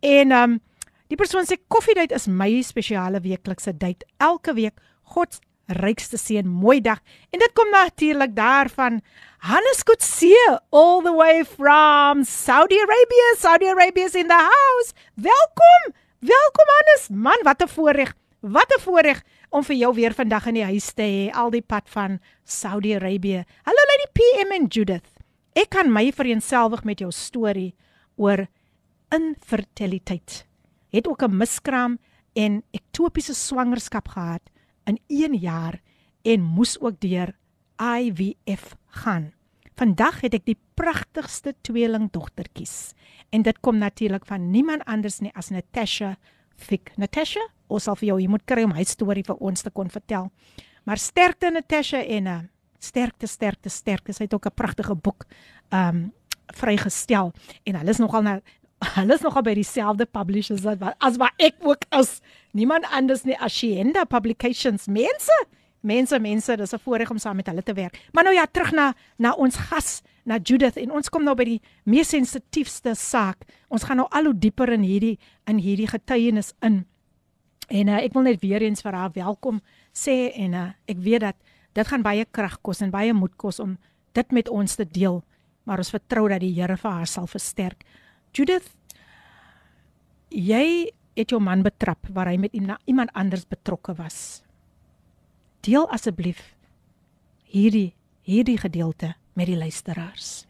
En ehm um, die persoon sê koffiedייט is my spesiale weeklikse date. Elke week God rykste seën, mooi dag. En dit kom natuurlik daarvan Hannes Kutse all the way from Saudi Arabia. Saudi Arabia is in the house. Welkom. Welkom Hannes. Man, wat 'n voorreg. Wat 'n voorreg om vir jou weer vandag in die huis te hê, al die pad van Saudi Arabia. Hallo Lady PM en Judith. Ek kan my vereenselwig met jou storie oor infertiliteit. Het ook 'n miskraam en ektopiese swangerskap gehad in 1 jaar en moes ook deur IVF gaan. Vandag het ek die pragtigste tweelingdogtertjies en dit kom natuurlik van niemand anders nie as Natasha Fik. Natasha, ons sal vir jou hier moet kry om hy storie vir ons te kon vertel. Maar sterkte Natasha en uh, sterkte sterkte sterkte. Sy het ook 'n pragtige boek um vrygestel en hulle is nogal na hulle is nogal by dieselfde publishers as wat as wat ek ook is. Niemand anders nie as Shienda Publications. Mense, mense, mense, dis 'n voorreg om saam met hulle te werk. Maar nou ja, terug na na ons gas, na Judith en ons kom nou by die mees sensitiefste saak. Ons gaan nou al hoe dieper in hierdie in hierdie getuienis in. En uh, ek wil net weer eens vir haar welkom sê en uh, ek weet dat dit gaan baie krag kos en baie moed kos om dit met ons te deel, maar ons vertrou dat die Here vir haar sal versterk. Judith, jy het jou man betrap waar hy met iemand anders betrokke was. Deel asseblief hierdie hierdie gedeelte met die luisteraars.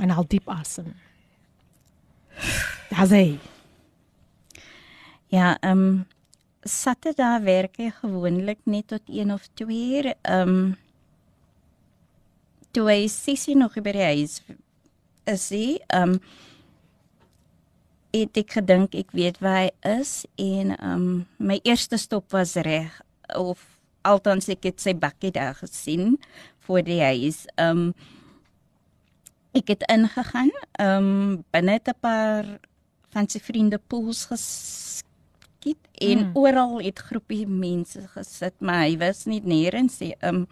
En haal diep asem. Daar's hy. Ja, ehm um, Saterdag werk ek gewoonlik net tot 1 of 2 ehm um, toe hy sissie nog by die huis is hy ehm um, het ek gedink ek weet waar hy is en um my eerste stop was reg of althans ek het sy bakkie daar gesien voor die huis. Um ek het ingegaan, um binne 'n paar van sy vriende pools geskiet en hmm. oral het groepie mense gesit, maar hy was nie nêrens nie. Um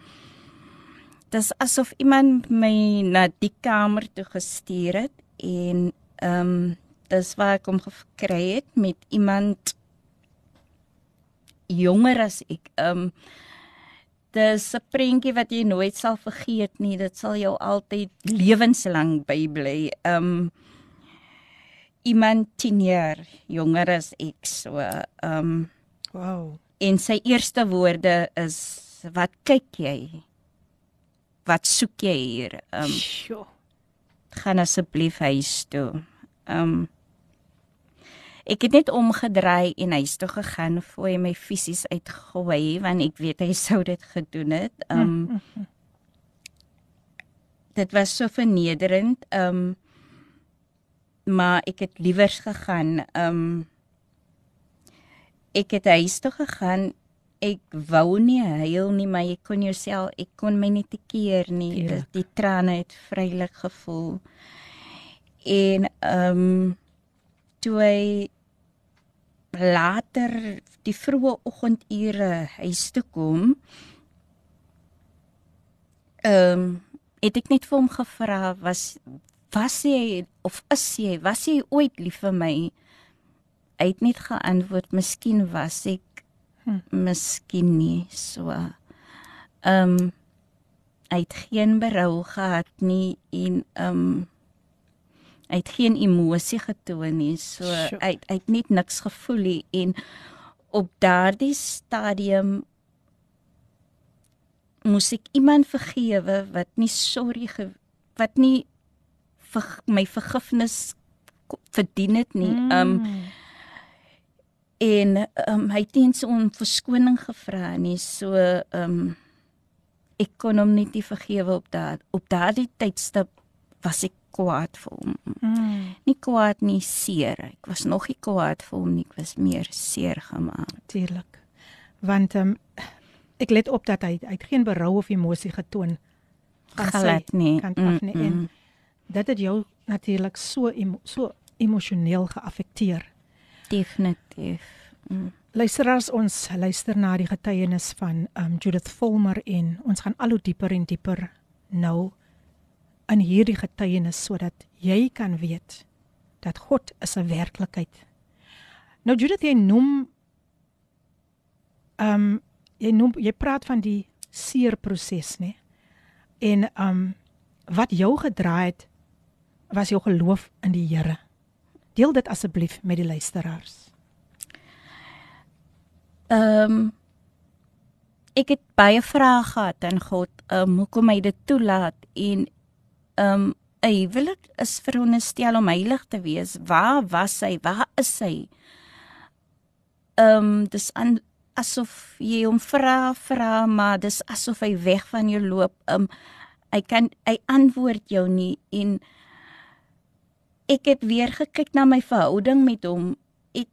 dis asof iemand my na die kamer toe gestuur het en um dis waar ek hom gekry het met iemand jonger as ek. Ehm um, dis 'n prentjie wat jy nooit sal vergeet nie. Dit sal jou altyd lewenslang bybly. Ehm um, iemand 10 jaar jonger as ek. So ehm um, wow. En sy eerste woorde is wat kyk jy? Wat soek jy hier? Ehm um, gaan asseblief huis toe. Ehm um, Ek het net omgedraai en huis toe gegaan voor hy my fisies uitgooi want ek weet hy sou dit gedoen het. Um Dit was so vernederend. Um maar ek het liewers gegaan. Um ek het huis toe gegaan. Ek wou nie huil nie, maar ek kon jouself, ek kon my nie te keer nie. Die, die trane het vrylik gevoel. En um toe hy later die vroeë oggendure huis toe kom, ehm um, het ek net vir hom gevra was was jy of is jy was jy ooit lief vir my? Hy het net geantwoord, miskien was ek, hm. miskien nie so. Ehm um, hy het geen berou gehad nie en um hy het geen emosie getoon nie. So Sjoe. hy hy het net niks gevoel nie en op daardie stadium moes ek iemand vergewe wat nie sorry ge, wat nie vir my vergifnis verdien het nie. Um en um, hy het nie eens om verskoning gevra nie. So um ek kon hom net nie vergewe op daad op daardie tydstip was ek kwaad vir hom. Mm, Nie kwaad nie, seer. Ek was nog nie kwaad vir hom nie, ek was meer seer gemaak. natuurlik. Want ehm um, ek let op dat hy het geen berou of emosie getoon Glad nie. kant af nie en Mm-mm. dit het jou natuurlik so emo, so emosioneel geaffekteer. Definitief. Mm. Luisteraars, ons luister na die getuienis van um Judith Volmer en ons gaan al hoe dieper en dieper nou in hierdie getuienis sodat jy kan weet dat God is 'n werklikheid. Nou Judith, jy noem um jy noem jy praat van die seerproses, né? En um wat jou gedraai het was jou geloof in die Here. Deel dit asseblief met die luisteraars. Ehm um, ek het baie vrae gehad aan God, ehm um, hoekom hy dit toelaat en ehm um, 'n huwelik is veronderstel om heilig te wees. Waar was hy? Waar is hy? Ehm um, dis aan asof jy hom vra vra maar dis asof hy weg van jou loop. Ehm um, hy kan hy antwoord jou nie en ek het weer gekyk na my verhouding met hom. Ek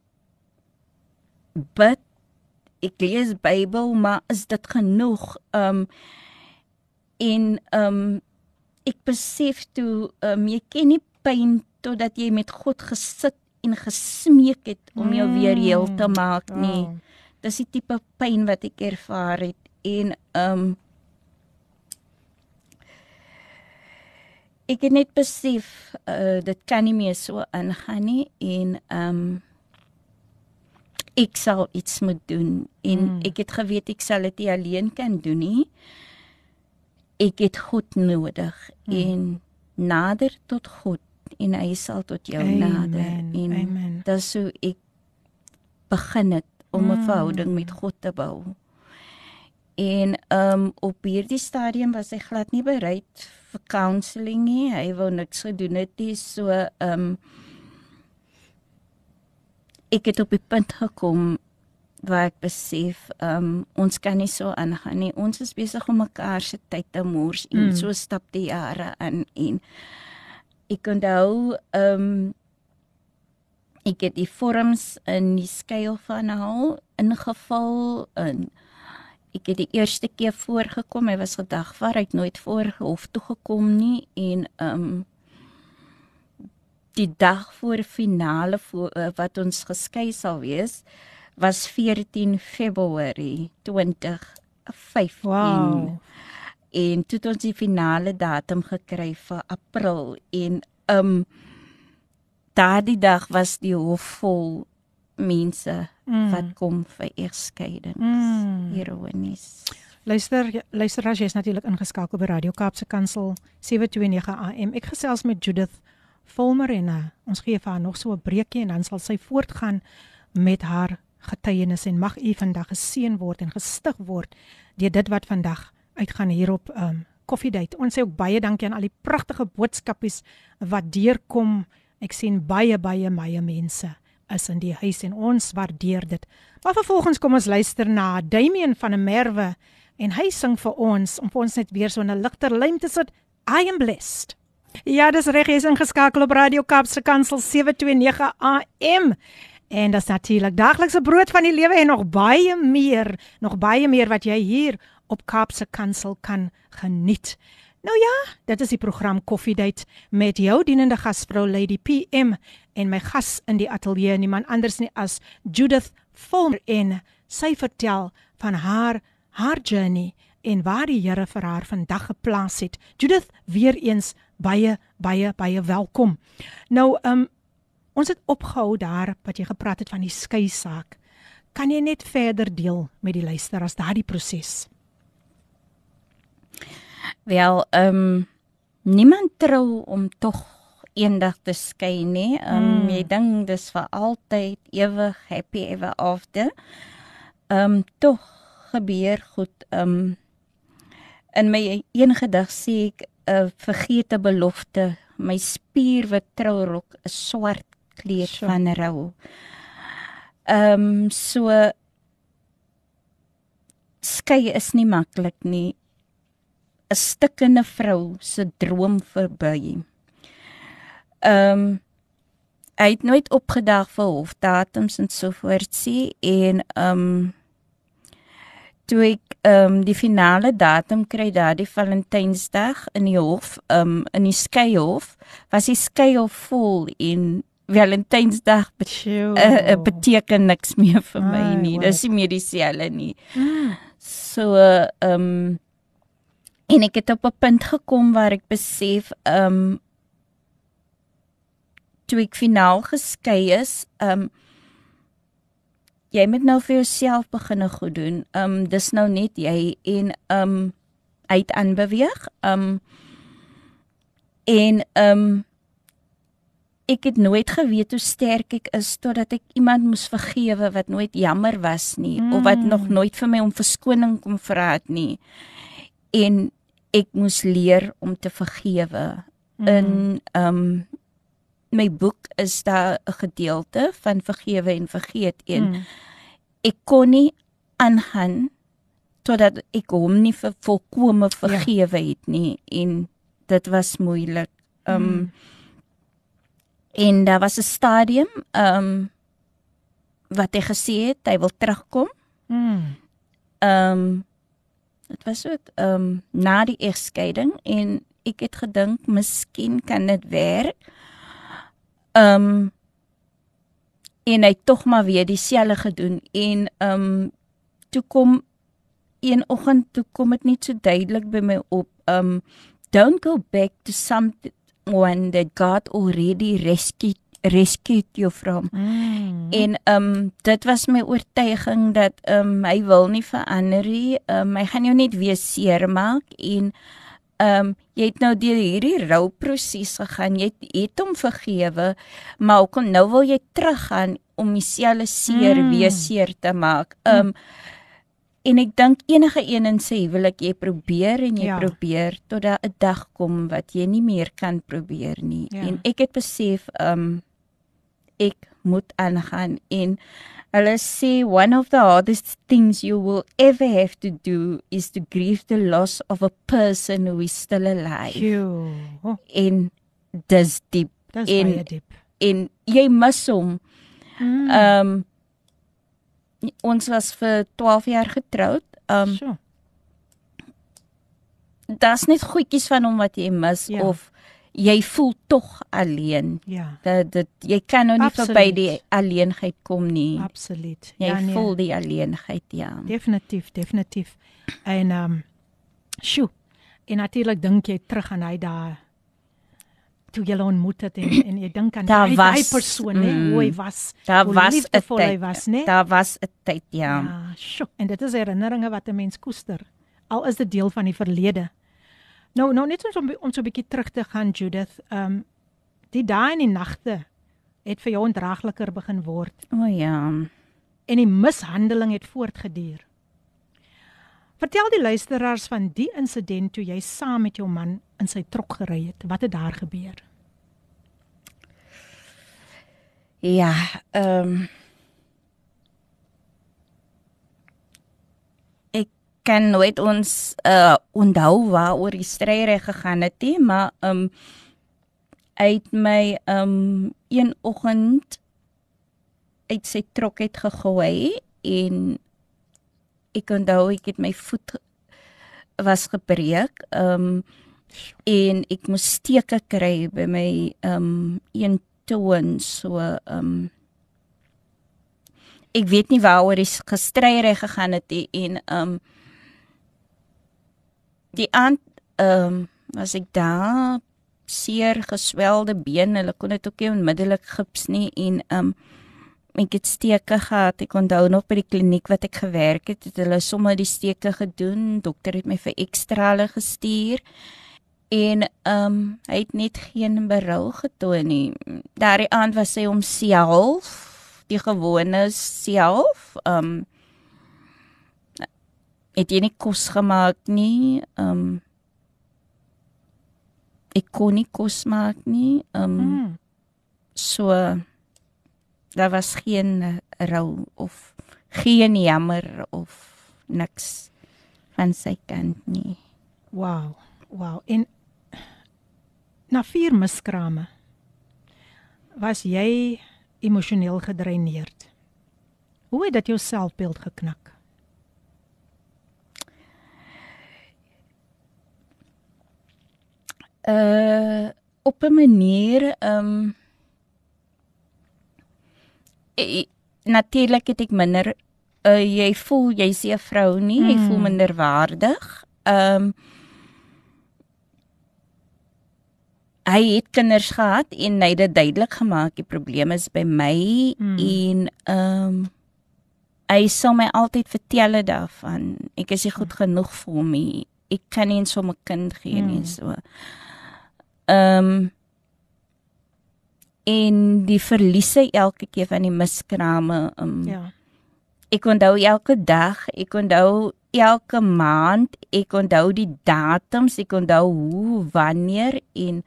bid ek lees Bybel, maar is dit genoeg? Um en um ek besef toe um jy ken nie pyn totdat jy met God gesit en gesmeek het om jou weer heel te maak nie. Wow. Dis die tipe pyn wat ek ervaar het en um ek het net besef uh, dit kan nie meer so aangaan nie en um ek sal iets moet doen en Mm. ek het geweet ek sal dit nie alleen kan doen nie. Ek het God nodig Mm. en nader tot God en hy sal tot jou Amen, nader en amen. dis hoe ek begin het om 'n Mm. verhouding met God te bou. En um op hierdie stadium was hy glad nie bereid vir counselling nie. Hy wou niks gedoen het nie. So um ek het op die punt gekom waar ek besef um ons kan nie so aangaan nie. Ons is besig om mekaar se tyd te mors en Mm. so stap die jare in en ek onthou um ek het die vorms in die skuil van hom ingevul en ek het die eerste keer voorgekom. Hy was gedagvaar, hy het nooit voor hof toe gekom nie en um die dag voor finale voor, uh, wat ons geskei sal wees was 14 Februarie 2015 Wow. en toe het ons die finale datum gekry vir April en um daardie dag was die hof vol mense Mm. wat kom vir egskeiding. Mm. Ironies. Luister, luister as jy is natuurlik ingeskakel by Radio Kaapse Kansel 729 AM. Ek gesels met Judith Volmer en uh, ons gee vir haar nog so 'n breekie en dan sal sy voortgaan met haar getuienis en mag u vandag geseën word en gestig word deur dit wat vandag uitgaan hier op um Coffee Date. Ons sê ook baie dankie aan al die pragtige boodskapies wat deurkom. Ek sien baie baie baie mense is in die huis en ons waardeer dit. Maar vervolgens kom ons luister na Damian van der Merwe en hy sing vir ons om vir ons net weer so 'n ligter lyn te sit. I am blessed. Ja, dis reg, jy's ingeskakel op Radio Kaapse Kansel 729 AM. En dis natuurlik daglikse brood van die lewe en nog baie meer, nog baie meer wat jy hier op Kaapse Kansel kan geniet. Nou ja, dit is die program Coffee Date met jou dienende gasvrou Lady PM en my gas in die ateljee niemand anders nie as Judith Volmer en sy vertel van haar haar journey en waar die Here vir haar vandag geplaas het. Judith, weer eens baie baie baie welkom. Nou, ehm um, ons het opgehou daar wat jy gepraat het van die skei saak. Kan jy net verder deel met die luisteraars daardie proses? Wel, ehm um, niemand trou om tog eendag te skei nie. Ehm um, mm. jy dink dis vir altyd ewig happy ever after. Ehm um, tog gebeur goed. Ehm um, in my een gedig sê ek 'n uh, vergete belofte. My spierwit trourok is swart kleed sure. van rou. Ehm um, so skei is nie maklik nie. 'n stikkende vrou se droom verby. Ehm um, hy het nooit opgedag vir hofdatums en so voort sê en ehm um, toe ek ehm um, die finale datum kry daardie Valentynsdag in die hof ehm um, in die skeihof was die skeihof vol en Valentynsdag uh, uh, beteken niks meer vir my Ai, nie. Dis nie meer dieselfde nie. Mm. So ehm um, en ek het op 'n punt gekom waar ek besef ehm um, toe ek finaal geskei is, ehm um, jy moet nou vir jouself begine goed doen. Ehm um, dis nou net jy en ehm um, uit aanbeweeg. Ehm um, en ehm um, ek het nooit geweet hoe sterk ek is totdat ek iemand moes vergewe wat nooit jammer was nie mm. of wat nog mm. nooit vir my om verskoning kom vra het nie. En ek moes leer om te vergewe. Mm. In ehm um, my boek is daar 'n gedeelte van vergewe en vergeet en mm. ek kon nie aangaan totdat ek hom nie vir volkome ja. vergewe ja. het nie en dit was moeilik. Ehm um, mm En daar was 'n stadium ehm um, wat hy gesê het hy wil terugkom. Mm. Ehm um, dit was ook ehm um, na die egskeiding en ek het gedink miskien kan dit werk. Ehm um, en hy tog maar weer dieselfde gedoen en ehm um, toe kom een oggend toe kom dit net so duidelik by my op ehm um, don't go back to something one that God already rescued rescued you from. Mm. En ehm um, dit was my oortuiging dat ehm um, hy wil nie verander nie. Ehm um, hy gaan jou net weer seermaak en ehm um, jy het nou deur hierdie rouproses gegaan. Jy het, het hom vergewe, maar ook nou wil jy teruggaan om dieselfde seer mm. weer seer te maak. Ehm um, En ek dink enige een in sy huwelik jy probeer en jy ja. probeer tot daar 'n dag kom wat jy nie meer kan probeer nie. Ja. En ek het besef um ek moet aangaan en hulle sê one of the hardest things you will ever have to do is to grieve the loss of a person who is still alive. Oh. En dis diep. Dis baie diep. En jy mis hom. Mm. Um ons was vir 12 jaar getroud. Um so. Das net goedjies van hom wat jy mis ja. of jy voel tog alleen. Ja. Dat dit jy kan nou nie verby die alleenheid kom nie. Absoluut. Jy ja, nee. voel die alleenheid, ja. Definitief, definitief. En um sjoe. En natuurlik dink jy terug aan hy daai toe jy ontmoet het en en jy dink aan daai daai persoon hè mm, hoe hy was daar was 'n tyd was nê daar was 'n tyd ja ja sjoe en dit is herinneringe wat 'n mens koester al is dit deel van die verlede nou nou net om om so 'n bietjie terug te gaan Judith um die dae en die nagte het vir jou ondraagliker begin word o oh, ja en die mishandeling het voortgeduur Vertel die luisteraars van die insident toe jy saam met jou man in sy trok gery het. Wat het daar gebeur? Ja, ehm um, Ek kan nooit ons uh onthou waar oor die strye gegaan het nie, maar um, uit my um, een oggend uit sy trok het gegooi en ek onthou ek het my voet was gebreek. Um, en ek moes steke kry by my um, een toon so um, ek weet nie waaroor die gestryre gegaan het die, en um, die aand ehm um, was ek daar seer geswelde bene hulle kon dit ook nie onmiddellik gips nie en ehm um, ek het steke gehad. Ek onthou nog by die kliniek wat ek gewerk het, het hulle sommer die steke gedoen. Dokter het my vir ekstrale gestuur. En ehm um, hy het net geen berou getoon nie. Daardie aand was hy homself, die gewone self. Ehm um, het jy nie kos gemaak nie. Ehm um, ek kon nie kos maak nie. Ehm um, mm. so daar was geen rou of geen jammer of niks van sy kant nie. Wow. Wow. En na vier miskrame was jy emosioneel gedreineerd. Hoe het dit jou selfbeeld geknak? Uh op 'n manier ehm um, natuurlik het ek minder uh, jy voel jy's 'n vrou nie, mm. jy voel hmm. minder waardig. Ehm um, hy het kinders gehad en hy het dit duidelik gemaak die probleem is by my mm. en ehm um, hy sal my altyd vertel daarvan. Ek is nie goed genoeg vir hom nie. Ek kan nie so 'n kind gee nie mm. so. Ehm um, en die verliese elke keer van die miskrame. Um, ja. Ek onthou elke dag, ek onthou elke maand, ek onthou die datums, ek onthou hoe wanneer en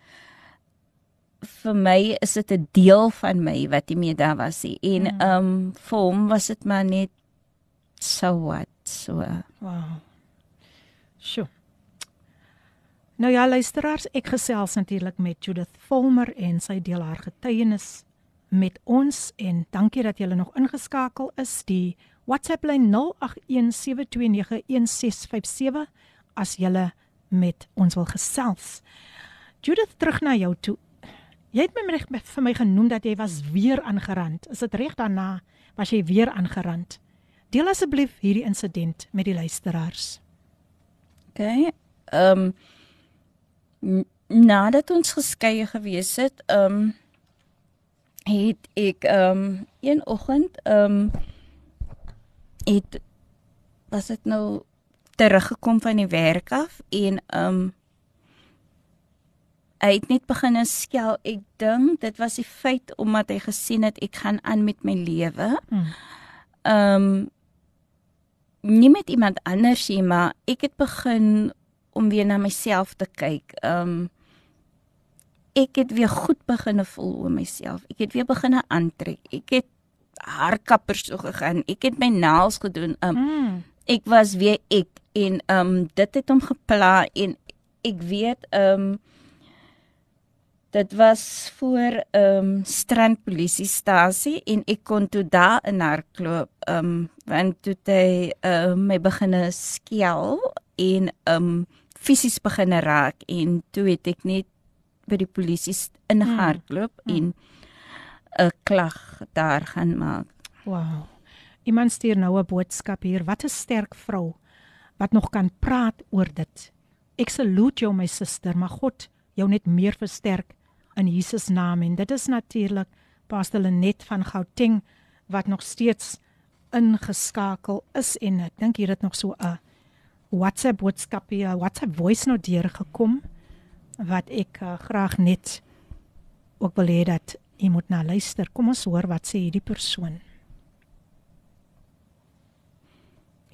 vir my is dit 'n deel van my wat nie meer daar was nie. En ehm ja. um, vir hom was dit maar net so wat so. Wow. Sjoe. Nou ja, luisteraars, ek gesels natuurlik met Judith Volmer en sy deel haar getuienis met ons en dankie dat julle nog ingeskakel is. Die WhatsApp lyn 0817291657 as julle met ons wil gesels. Judith, terug na jou toe. Jy het my reg vir my genoem dat jy was weer aangerand. Is dit reg daarna was jy weer aangerand? Deel asseblief hierdie insident met die luisteraars. OK. Ehm um, nadat ons geskei gewees het, ehm um, het ek ehm um, een oggend ehm um, het was dit nou teruggekom van die werk af en ehm um, hy het net begin skel. Ek dink dit was die feit omdat hy gesien het ek gaan aan met my lewe. Hmm. Ehm um, nie met iemand anders nie, maar ek het begin om weer na myself te kyk. Um ek het weer goed begine voel oor myself. Ek het weer begine aantrek. Ek het haarkappers toe gegaan. Ek het my naels gedoen. Um mm. ek was weer ek en um dit het hom gepla en ek weet um dit was voor um strand polisiestasie en ek kon toe daar in haar klop um want toe hy um my begine skel en um fisies begin raak en toe het ek net by die polisie ingehardloop hmm. en 'n klag daar gaan maak. Wow. Iemand stuur nou 'n boodskap hier. Wat 'n sterk vrou wat nog kan praat oor dit. Ek salute jou my suster, maar God jou net meer versterk in Jesus naam en dit is natuurlik Pastor Lenet van Gauteng wat nog steeds ingeskakel is en ek dink hier het nog so 'n WhatsApp boodskap hier, WhatsApp voice note deur gekom wat ek uh, graag net ook wil hê dat jy moet na luister. Kom ons hoor wat sê hierdie persoon.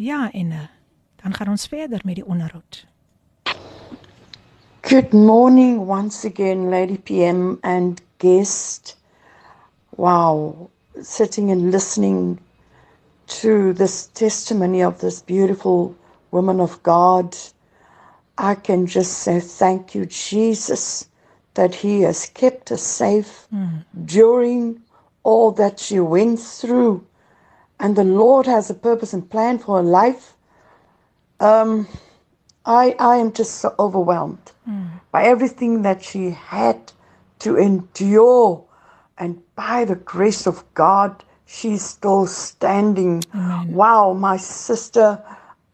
Ja, en uh, dan gaan ons verder met die onderhoud. Good morning once again Lady PM and guest. Wow, sitting and listening to this testimony of this beautiful woman of God, I can just say thank you, Jesus, that He has kept us safe mm. during all that she went through. And the Lord has a purpose and plan for her life. Um, I, I am just so overwhelmed mm. by everything that she had to endure. And by the grace of God, she's still standing. Amen. Wow, my sister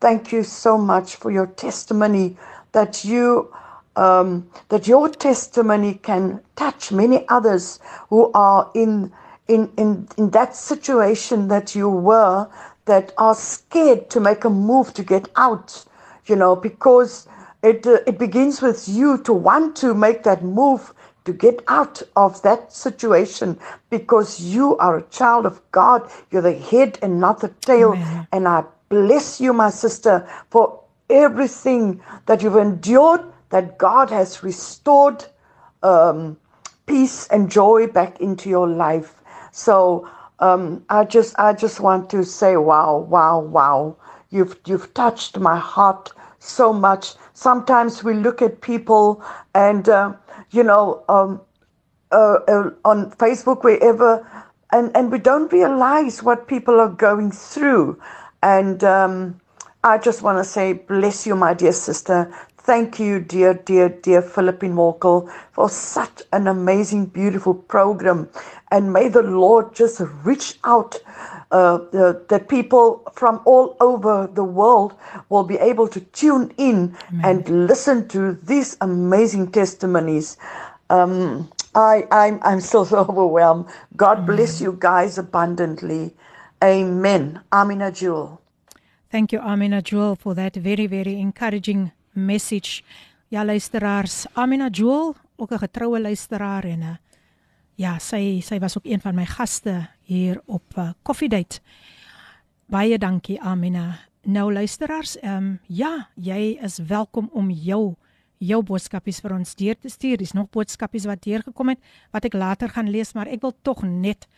Thank you so much for your testimony that you um, that your testimony can touch many others who are in in in in that situation that you were that are scared to make a move to get out you know because it uh, it begins with you to want to make that move to get out of that situation because you are a child of God you're the head and not the tail Amen. and I bless you my sister for everything that you've endured that God has restored um, peace and joy back into your life. So um, I just I just want to say, wow, wow, wow. You've you've touched my heart so much. Sometimes we look at people and uh, you know um, uh, uh, on Facebook wherever, and and we don't realize what people are going through. And um, I just want to say, bless you, my dear sister. Thank you, dear, dear, dear Philippine Morkel, for such an amazing, beautiful program. And may the Lord just reach out uh, the, that people from all over the world will be able to tune in and listen to these amazing testimonies. Um, I, I'm, I'm still so overwhelmed. God bless you guys abundantly. Amen. Amina Jewel. Thank you Amina Joel for that very very encouraging message. Ja luisteraars, Amina Joel, ook 'n getroue luisteraar en 'n ja, sy sy was ook een van my gaste hier op uh, Coffee Date. Baie dankie Amina. Nou luisteraars, ehm um, ja, jy is welkom om jou jou boodskapies vir ons deur te stuur. Dis nog boodskapies wat deurgekom het wat ek later gaan lees, maar ek wil tog net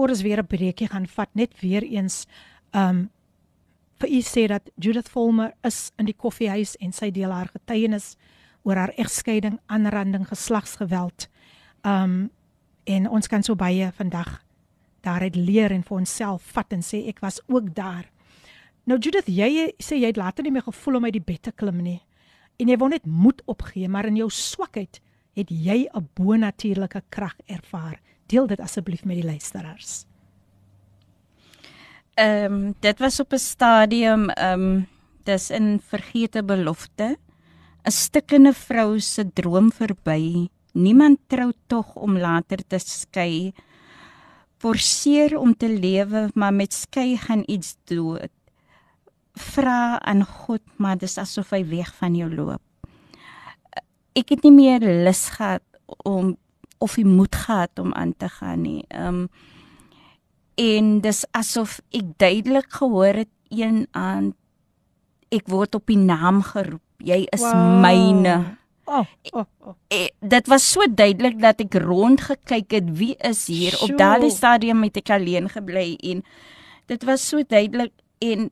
voor ons weer 'n breekie gaan vat, net weer eens um, vir u sê dat Judith Volmer is in die koffiehuis en sy deel haar getuienis oor haar egskeiding, aanranding, geslagsgeweld. Um en ons kan so baie vandag daaruit leer en vir onsself vat en sê ek was ook daar. Nou Judith, jy sê jy het later nie meer gevoel om uit die bed te klim nie. En jy wou net moed opgee, maar in jou swakheid het jy 'n bonatuurlike krag ervaar. Deel dit asseblief met die luisteraars. Ehm um, dit was op 'n stadium ehm um, dis in vergete belofte. 'n Stikkende vrou se droom verby. Niemand trou tog om later te skei. Forceer om te lewe, maar met skei gaan iets dood. Vra aan God, maar dis asof hy weg van jou loop. Ek het nie meer lus gehad om of die moed gehad om aan te gaan nie. Ehm um, en dis asof ek duidelik gehoor het een aan ek word op die naam geroep jy is Wow. myne Oh, oh, oh. eh, dit was so duidelik dat ek rond gekyk het wie is hier Sjoe. op daardie stadium het ek alleen gebly en dit was so duidelik en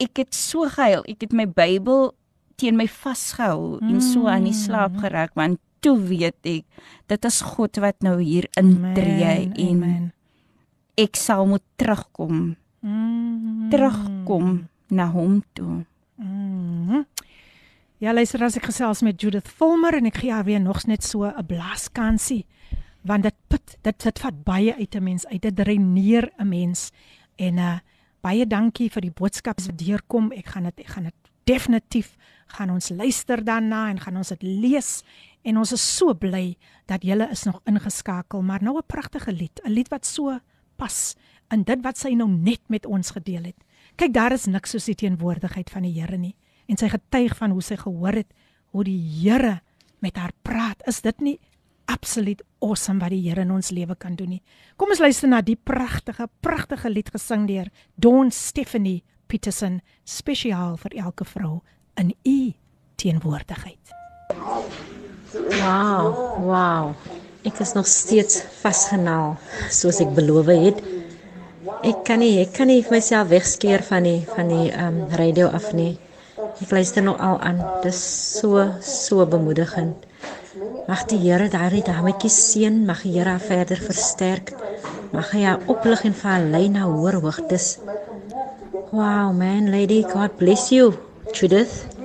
ek het so gehuil ek het my Bybel teen my vasgehou mm. en so aan die slaap geraak want toe weet ek dit is God wat nou hier intree en amen. ek sal moet terugkom Mm. terugkom na hom toe Mhm. Ja, luister as ek gesels met Judith Volmer en ek gee haar weer nog net so 'n blaaskansie want dit put dit dit vat baie uit 'n mens uit dit dreineer 'n mens en uh baie dankie vir die boodskappe wat deurkom ek gaan dit ek gaan dit definitief gaan ons luister daarna en gaan ons dit lees en ons is so bly dat julle is nog ingeskakel maar nou 'n pragtige lied 'n lied wat so pas in dit wat sy nou net met ons gedeel het. Kyk daar is niks soos die teenwoordigheid van die Here nie. En sy getuig van hoe sy gehoor het hoe die Here met haar praat. Is dit nie absoluut awesome wat die Here in ons lewe kan doen nie? Kom ons luister na die pragtige pragtige lied gesing deur Dawn Stephanie Peterson spesiaal vir elke vrou in u teenwoordigheid Wow, wow. Ek is nog steeds vasgenaal soos ek beloof het. Ek kan nie ek kan nie myself wegskeer van die van die ehm um, radio af nie. Ek luister nog al aan. Dis so so bemoedigend. Mag die Here daardie dametjie seën, mag die Here haar verder versterk. Mag hy haar oplig en vir haar lei na hoër hoogtes. Wow, man, lady, God bless you. Judith.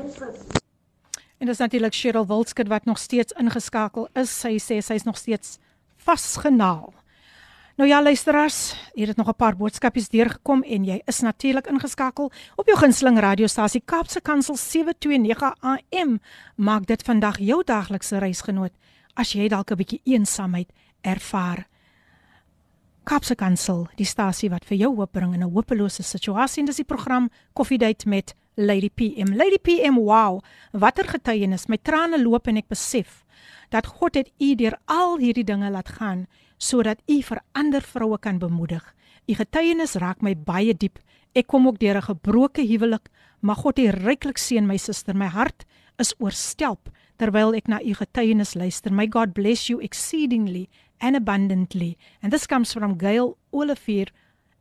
En dis natuurlik Cheryl Wildskut wat nog steeds ingeskakel is. Sy sê sy's nog steeds vasgenaal. Nou ja luisteraars, hier het nog 'n paar boodskapies deurgekom en jy is natuurlik ingeskakel op jou gunsteling radiostasie Kaapse Kansel 729 AM. Maak dit vandag jou daglikse reisgenoot as jy dalk 'n bietjie eensaamheid ervaar. Kaapse Kansel, die stasie wat vir jou hoop bring in 'n hopelose situasie en dis die program Koffiedייט met Lady PM. Lady PM, wow, watter getuienis. My trane loop en ek besef dat God het u deur al hierdie dinge laat gaan sodat u vir ander vroue kan bemoedig. U getuienis raak my baie diep. Ek kom ook deur 'n gebroke huwelik, maar God het ryklik seën my suster. My hart is oorstelp terwyl ek na u getuienis luister. May God bless you exceedingly and abundantly. And this comes from Gail Olivier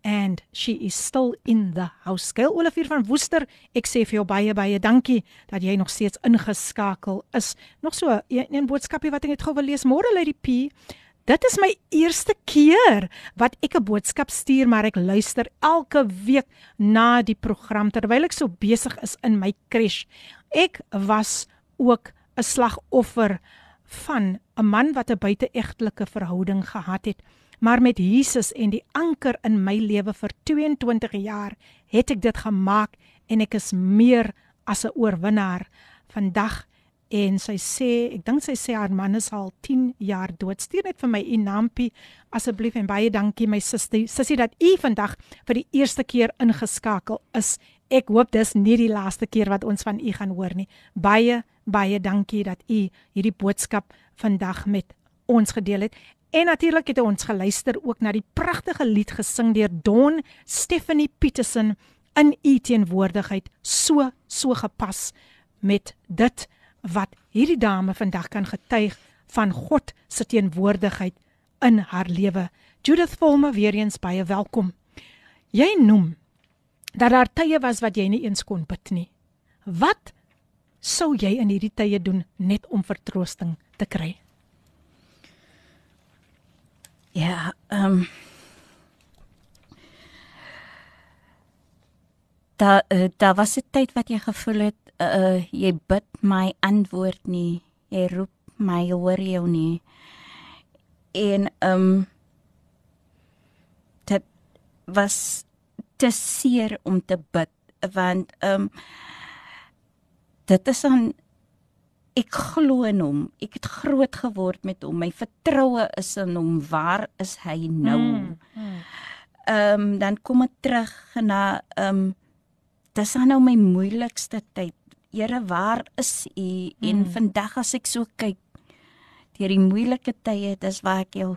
and she is still in the house. Gail Olivier van Woester, ek sê vir jou baie baie dankie dat jy nog steeds ingeskakel is. Nog so 'n een boodskapie wat ek net gou wil lees. Môre lê die P. Dit is my eerste keer wat ek 'n boodskap stuur, maar ek luister elke week na die program terwyl ek so besig is in my crash. Ek was ook 'n slagoffer van 'n man wat 'n buiteegtelike verhouding gehad het. Maar met Jesus en die anker in my lewe vir 22 jaar het ek dit gemaak en ek is meer as 'n oorwinnaar. Vandag en sy sê, ek dink sy sê haar man is al 10 jaar dood. Stuur net vir my u naampie asseblief en baie dankie my suster. Sussie dat u vandag vir die eerste keer ingeskakel is. Ek hoop dis nie die laaste keer wat ons van u gaan hoor nie. Baie baie dankie dat u hierdie boodskap vandag met ons gedeel het. En natuurlik het ons geluister ook na die pragtige lied gesing deur Don Stephanie Petersen in u teenwoordigheid so so gepas met dit wat hierdie dame vandag kan getuig van God se teenwoordigheid in haar lewe. Judith Volme weer eens baie welkom. Jy noem dat daar tye was wat jy nie eens kon bid nie. Wat sou jy in hierdie tye doen net om vertroosting te kry? Ja, ehm um, Da uh, daar was 'n tyd wat jy gevoel het uh jy bid my antwoord nie. Jy roep my hoor jou nie. En ehm um, dit was te seer om te bid want ehm um, dit is aan ek glo in hom. Ek het groot geword met hom. My vertroue is in hom. Waar is hy nou? Hmm, hmm. Ehm mm, mm. um, dan kom ek terug na ehm um, dis nou my moeilikste tyd. Here, waar is u? Mm. En vandag as ek so kyk deur die moeilike tye, dis waar ek jou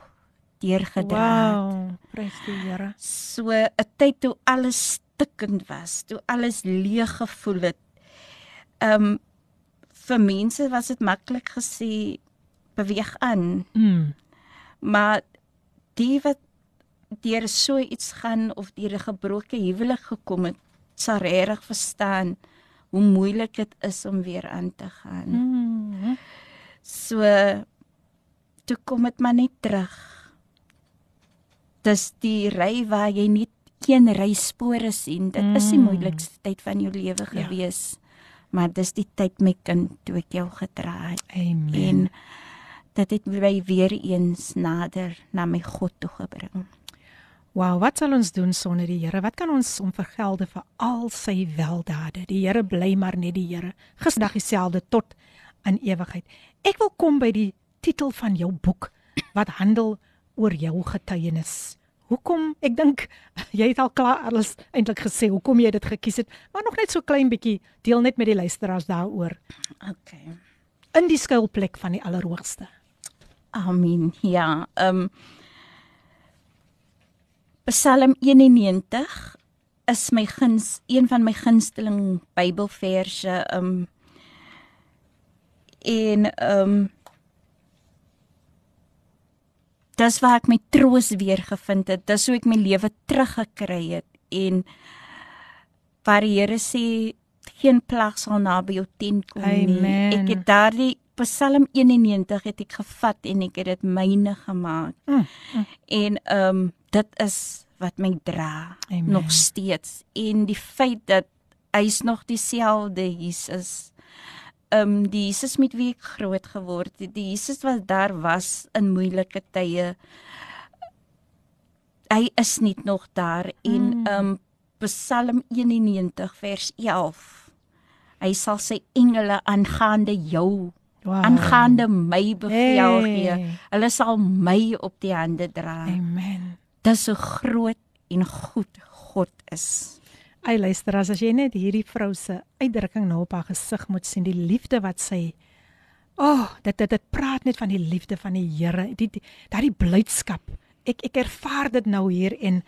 deurgedra het. Wow, prys die Here. So 'n tyd toe alles stikkend was, toe alles leeg gevoel het ehm um, vir mense was dit maklik gesê beweeg aan. Mm. Maar die wat deur so iets gaan of deur 'n gebroke huwelik gekom het, sal regtig verstaan hoe moeilik dit is om weer aan te gaan. Mm. So toe kom dit maar net terug. Dis die ry waar jy net geen ryspore sien. Dit mm. is die mm. moeilikste tyd van jou lewe ja. gewees. Ja maar dis die tyd my kind toe ek jou gedra het. Amen. En dat dit my weer eens nader na my God toe gebring. Wow, wat sal ons doen sonder die Here? Wat kan ons om vergelde vir al sy weldade? Die Here bly maar net die Here. Gisterdag dieselfde tot in ewigheid. Ek wil kom by die titel van jou boek wat handel oor jou getuienis. Hoekom? Ek dink jy het al klaar alles eintlik gesê hoekom jy dit gekies het, maar nog net so klein bietjie deel net met die luisteraars daaroor. OK. In die skuilplek van die Allerhoogste. Amen. Ja, ehm um, Psalm 91 is my guns een van my gunsteling Bybelverse ehm um, en ehm um, dis waar ek my troos weer gevind het. Dis hoe ek my lewe teruggekry het en waar die Here sê geen plag sal naby jou tent kom Amen. nie. Ek het daardie Psalm 91 het ek gevat en ek het dit myne gemaak. Mm, mm. En ehm um, dit is wat my dra Amen. nog steeds en die feit dat hy's nog dieselfde Jesus ehm um, die Jesus met wie ek groot geword het, die Jesus wat daar was in moeilike tye. Hy is nie nog daar en Mm. ehm um, Psalm 91 vers 11. Hy sal sy engele aangaande jou Wow. aangaande my beveel Hey. gee. Hulle sal my op die hande dra. Amen. dis hoe groot en goed God is. Ai luister as jy net hierdie vrou se uitdrukking nou op haar gesig moet sien, die liefde wat sy O, oh, dit dit dit praat net van die liefde van die Here, die, daardie blydskap. Ek ek ervaar dit nou hier en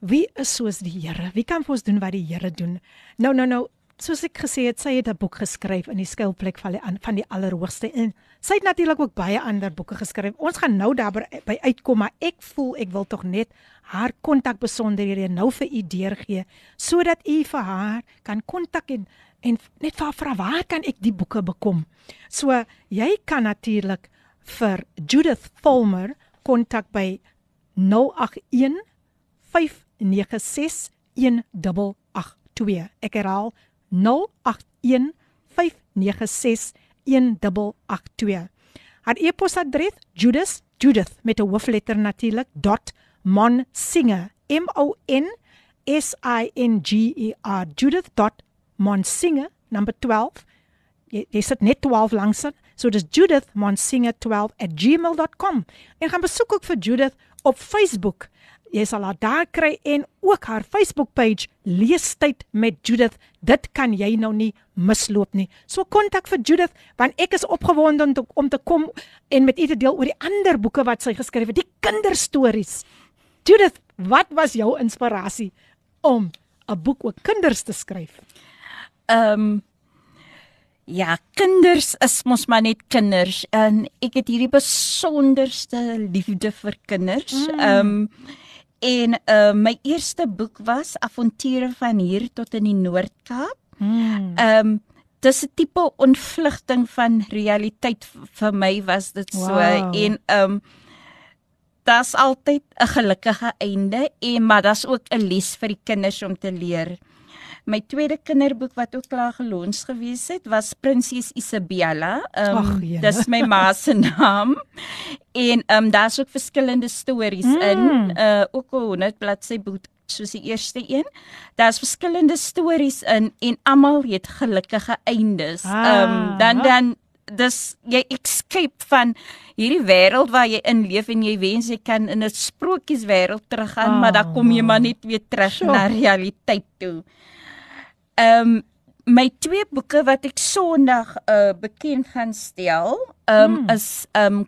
wie is soos die Here? Wie kan vir ons doen wat die Here doen? Nou nou nou, soos ek gesê het, sy het 'n boek geskryf in die skuilplek van die van die Allerhoogste en sy het natuurlik ook baie ander boeke geskryf. Ons gaan nou daarby by uitkom, maar ek voel ek wil tog net haar kontak besonderhede nou vir u deurgee sodat u vir haar kan kontak en en net vir haar vra waar kan ek die boeke bekom? So jy kan natuurlik vir Judith Volmer kontak by 081 596 1882. Ek herhaal 081 596 1882. Haar e-posadres Judith Judith met 'n hoofletter natuurlik .monsinger M O N S I N G E R judith.monsinger number 12 jy, jy sit net 12 langs dit so dis judithmonsinger12@gmail.com en gaan besoek ook vir Judith op Facebook jy sal haar daar kry en ook haar Facebook page leestyd met Judith dit kan jy nou nie misloop nie so kontak vir Judith want ek is opgewonde om te, om te kom en met u te deel oor die ander boeke wat sy geskryf het die kinderstories Judith wat was jou inspirasie om 'n boek oor kinders te skryf Ehm um, Ja, kinders is mos maar net kinders en ek het hierdie besonderste liefde vir kinders. Ehm mm. um, en uh, my eerste boek was Avonture van hier tot in die Noord-Kaap. Ehm mm. um, dis 'n tipe ontvlugting van realiteit vir my was dit so wow. en ehm um, daar's altyd 'n gelukkige einde en maar daar's ook 'n les vir die kinders om te leer. My tweede kinderboek wat ook klaar gelons gewees het, was Prinses Isabella. Ehm um, dis my ma se naam. En ehm um, daar's ook verskillende stories mm. in, uh ook 'n 100 bladsy boek soos die eerste een. Daar's verskillende stories in en almal het gelukkige eindes. Ehm um, dan dan dis jy escape van hierdie wêreld waar jy in leef en jy wens jy kan in 'n sprokieswêreld teruggaan, oh. maar dan kom jy maar net weer terug sure. na realiteit toe. Ehm um, my twee boeke wat ek Sondag uh bekend gaan stel, ehm um, hmm. is ehm um,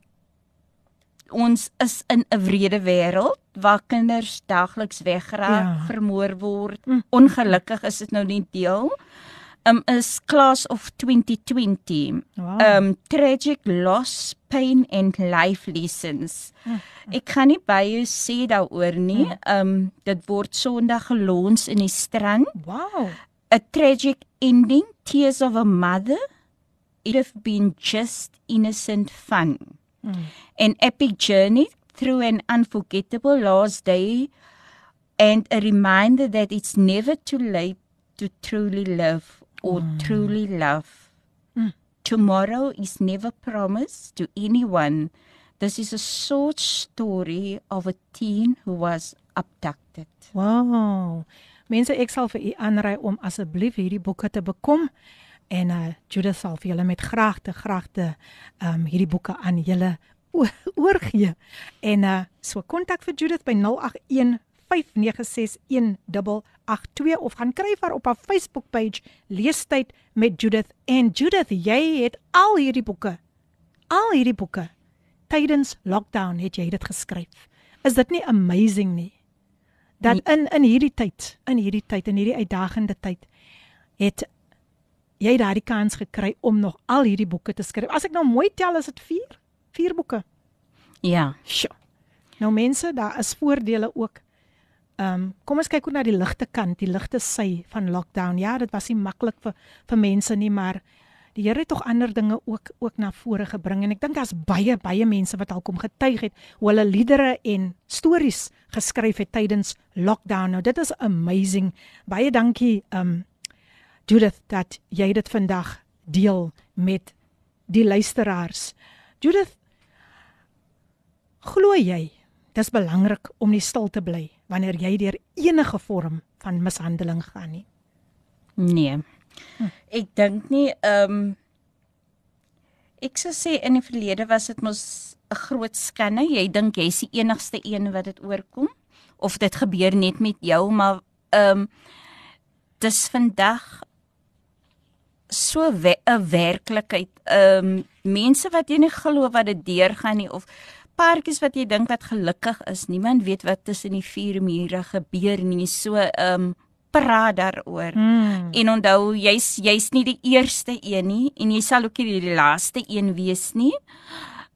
ons is in 'n wrede wêreld waar kinders daagliks weggeraak, ja. vermoor word. Hmm. Ongelukkig is dit nou nie deel. Um is Class of 2020. Wow. Um tragic loss, pain and life lessons. Hmm. Ek kan nie baie sê daaroor nie. Um dit word Sondag gelons in die strand. Wow a tragic ending, tears of a mother, it have been just innocent fun. Mm. An epic journey through an unforgettable last day and a reminder that it's never too late to truly love or mm. truly love. Mm. Tomorrow is never promised to anyone. This is a short story of a teen who was abducted. Wow. Mense, ek sal vir u aanraai om asseblief hierdie boeke te bekom en uh Judith sal vir julle met graagte graagte um hierdie boeke aan julle oorgee. En uh so kontak vir Judith by 081 5961882 of gaan kry haar op haar Facebook page Leestyd met Judith. En Judith jy het al hierdie boeke al hierdie boeke tydens lockdown het jy dit geskryf. Is dit nie amazing nie dat in in hierdie tyd, in hierdie tyd en hierdie uitdagende tyd het jy daardie kans gekry om nog al hierdie boeke te skryf. As ek nou mooi tel, is dit 4, 4 boeke. Ja. Sjoe. Nou mense, daar is voordele ook. Ehm, um, kom ons kyk hoe na die ligte kant, die ligte sy van lockdown. Ja, dit was nie maklik vir vir mense nie, maar die Here het tog ander dinge ook ook na vore gebring en ek dink daar's baie baie mense wat al kom getuig het hoe hulle liedere en stories geskryf het tydens lockdown. Nou dit is amazing. Baie dankie um Judith dat jy dit vandag deel met die luisteraars. Judith glo jy dis belangrik om nie stil te bly wanneer jy deur enige vorm van mishandeling gaan nie? Nee. Hm. Ek dink nie ehm um, ek sou sê in die verlede was dit mos 'n groot skande. Jy dink jy's die enigste een wat dit oorkom of dit gebeur net met jou, maar ehm um, dis vandag so 'n we werklikheid. Ehm um, mense wat jy nie glo wat dit deurgaan nie of paartjies wat jy dink wat gelukkig is. Niemand weet wat tussen die vier mure gebeur nie. So ehm um, praat daaroor. Hmm. En onthou jy's jy's nie die eerste een nie en jy sal ook nie die laaste een wees nie.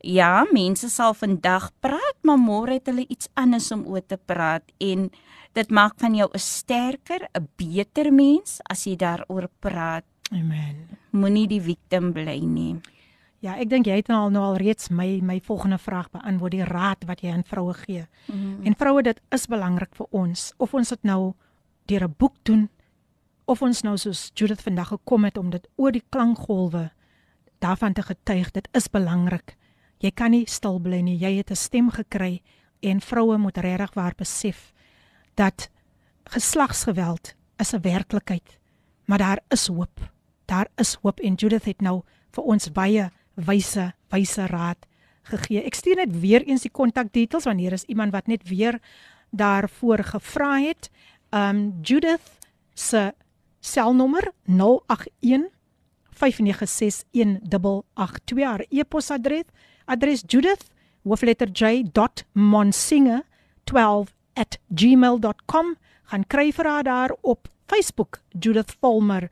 Ja, mense sal vandag praat, maar môre het hulle iets anders om oor te praat en dit maak van jou 'n sterker, 'n beter mens as jy daaroor praat. Amen. Moenie die victim bly nie. Ja, ek dink jy het al nou al reeds my my volgende vraag beantwoord, die raad wat jy aan vroue gee. Mm. En vroue, dit is belangrik vir ons of ons dit nou deur 'n boek doen of ons nou soos Judith vandag gekom het om dit oor die klankgolwe daarvan te getuig. Dit is belangrik. Jy kan nie stil bly nie. Jy het 'n stem gekry en vroue moet regtig waar besef dat geslagsgeweld is 'n werklikheid, maar daar is hoop. Daar is hoop en Judith het nou vir ons baie wyse wyse raad gegee. Ek stuur net weer eens die kontakdetails wanneer is iemand wat net weer daarvoor gevra het um Judith se selnommer 081 5961882 haar e-posadres adres judith hoofletter j.monsinger12@gmail.com gaan kry vir haar daar op Facebook Judith Volmer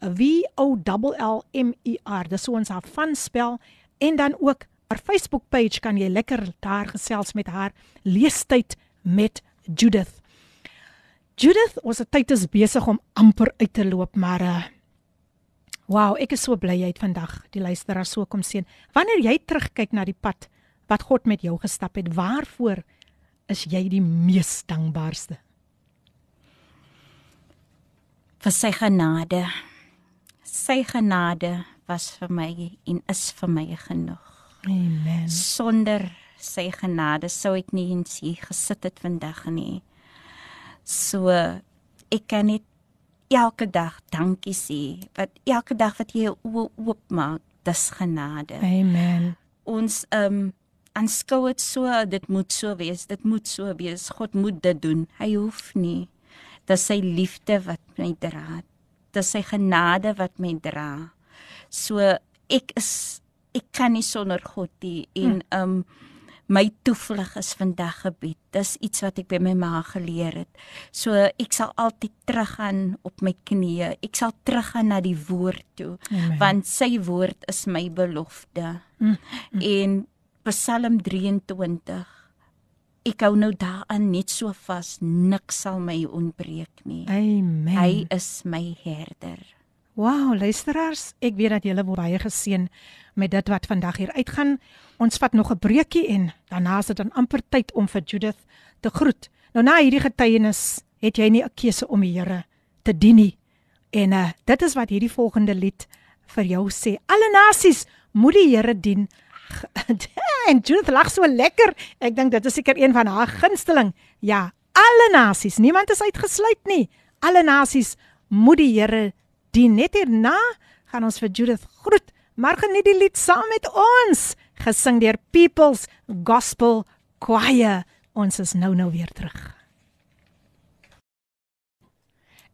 V O L L M E R dis ons haar van spel. En dan ook haar Facebook page kan jy lekker daar gesels met haar leestyd met Judith Judith, ons tyd is besig om amper uit te loop, maar uh Wow, ek is so bly jy het vandag die luisteraar so kom sien. Wanneer jy terugkyk na die pad wat God met jou gestap het, waarvoor is jy die mees dankbaarste? Vir sy genade. Sy genade was vir my en is vir my genoeg. Amen. Sonder sy genade sou ek nie hier gesit het vandag nie. So ek kan net elke dag dankie sê. Wat elke dag wat jy oop maak, dis genade. Amen. Ons ehm um, aanskou dit so, dit moet so wees, dit moet so wees. God moet dit doen. Hy hoef nie. Dis sy liefde wat my dra. Dis sy genade wat my dra. So ek is ek kan nie sonder God nie en hm. ehm um, my toevlug is vandag gebed. Dis iets wat ek by my ma geleer het. So ek sal altyd teruggaan op my knieë. Ek sal teruggaan na die woord toe Amen. want sy woord is my belofte. Mm, mm. En Psalm 23 Ek hou nou daaraan net so vas, niks sal my ontbreek nie. Amen. Hy is my herder. Wow, luisteraars, ek weet dat julle baie geseën met dit wat vandag hier uitgaan. Ons vat nog 'n breekie en daarna is dit dan amper tyd om vir Judith te groet. Nou na hierdie getuienis het jy nie 'n keuse om die Here te dien nie. En uh, dit is wat hierdie volgende lied vir jou sê. Alle nasies moet die Here dien. en Judith lag so lekker. Ek dink dit is seker een van haar gunsteling. Ja, alle nasies, niemand is uitgesluit nie. Alle nasies moet die Here dien. Net hierna gaan ons vir Judith groet. Maar geniet die lied saam met ons, gesing deur People's Gospel Choir. Ons is nou nou weer terug.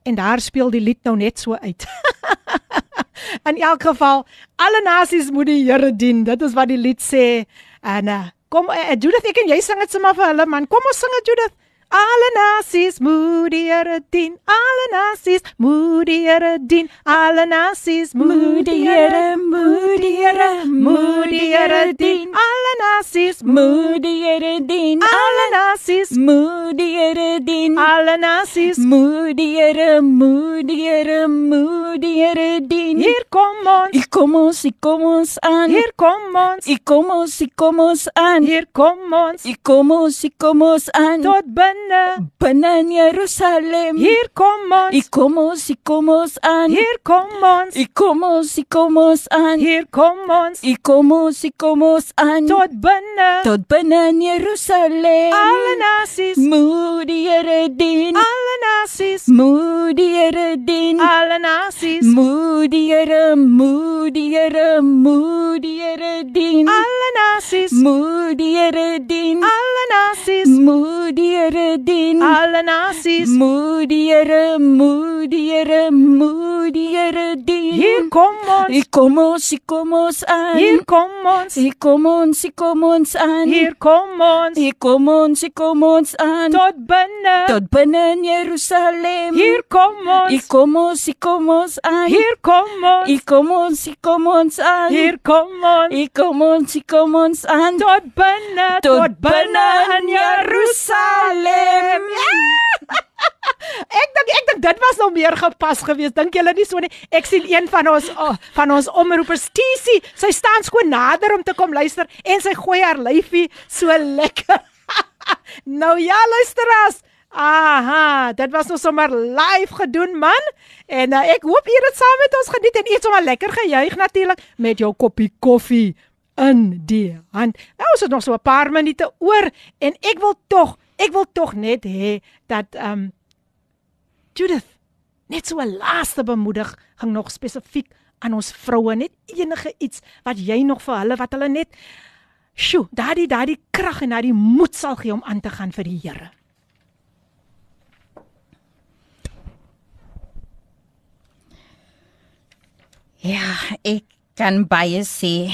En daar speel die lied nou net so uit. In elk geval, alle nasies moet die Here dien. Dit is wat die lied sê. En uh, kom uh, Judith, ek en jy sing dit sommer vir hulle man. Kom ons sing dit Judith. Alle nasies moet die Here dien. Alle nasies moet die Here dien. Alle nasies moet die Here, moet die Here, moet die Here dien. Alle nasies moet die Here dien. Alle nasies moet die Here dien. Alle nasies moet die Here, moet die Here, moet die Here dien. Hier kom ons. Ek kom ons, ek kom ons aan. Hier kom ons. Ek kom ons, ek kom ons aan. Hier kom ons. Ek kom ons, ek kom ons aan. Tot binne binne binne in Jerusalem. Hier kom ons ek kom ons ek kom ons aan hier kom ons ek kom ons ek kom ons aan hier kom ons ek kom ons ek kom ons aan tot binne tot binne in Jerusalem. Alle nasies moet die Here dien alle nasies moet die Here dien alle nasies moet die Here moet die Here moet die Here dien alle nasies nasies moet die Here dien. alle nasies Moet die Here dien. alle nasies Moet die Here, moet die Here, moet die Here dien. hier kom ons Hier kom ons, hier kom ons aan. hier kom ons Hier kom ons, hier kom ons aan. hier kom ons Hier kom ons, hier kom ons aan. tot binne Tot binne in Jerusalem. hier kom Hier ons kom ons, hier kom ons aan. hier kom ons Hier kom ons, hier kom ons aan. hier kom ons Hier kom ons, hier kom ons aan. tot binne Tot binne in Jerusalem. Ek dink ek dink dit was nou meer gepas geweest. Dink julle nie so nie? Ek sien een van ons oh, van ons omroepers TC, sy staan skoon nader om te kom luister en sy gooi haar lyfie so lekker. nou ja, luisteraars. Aha, dit was nou sommer live gedoen man. En uh, ek hoop julle het saam met ons geniet en iets om lekker gejuig natuurlik met jou koppie koffie in die hand. Nou is dit nog so 'n paar minute oor en ek wil tog, ek wil tog net hê dat ehm um, Judith net so 'n laaste bemoediging nog spesifiek aan ons vroue, net enige iets wat jy nog vir hulle wat hulle net sjoe, daardie daardie krag en daardie moed sal gee om aan te gaan vir die Here. Ja, ek kan baie sê.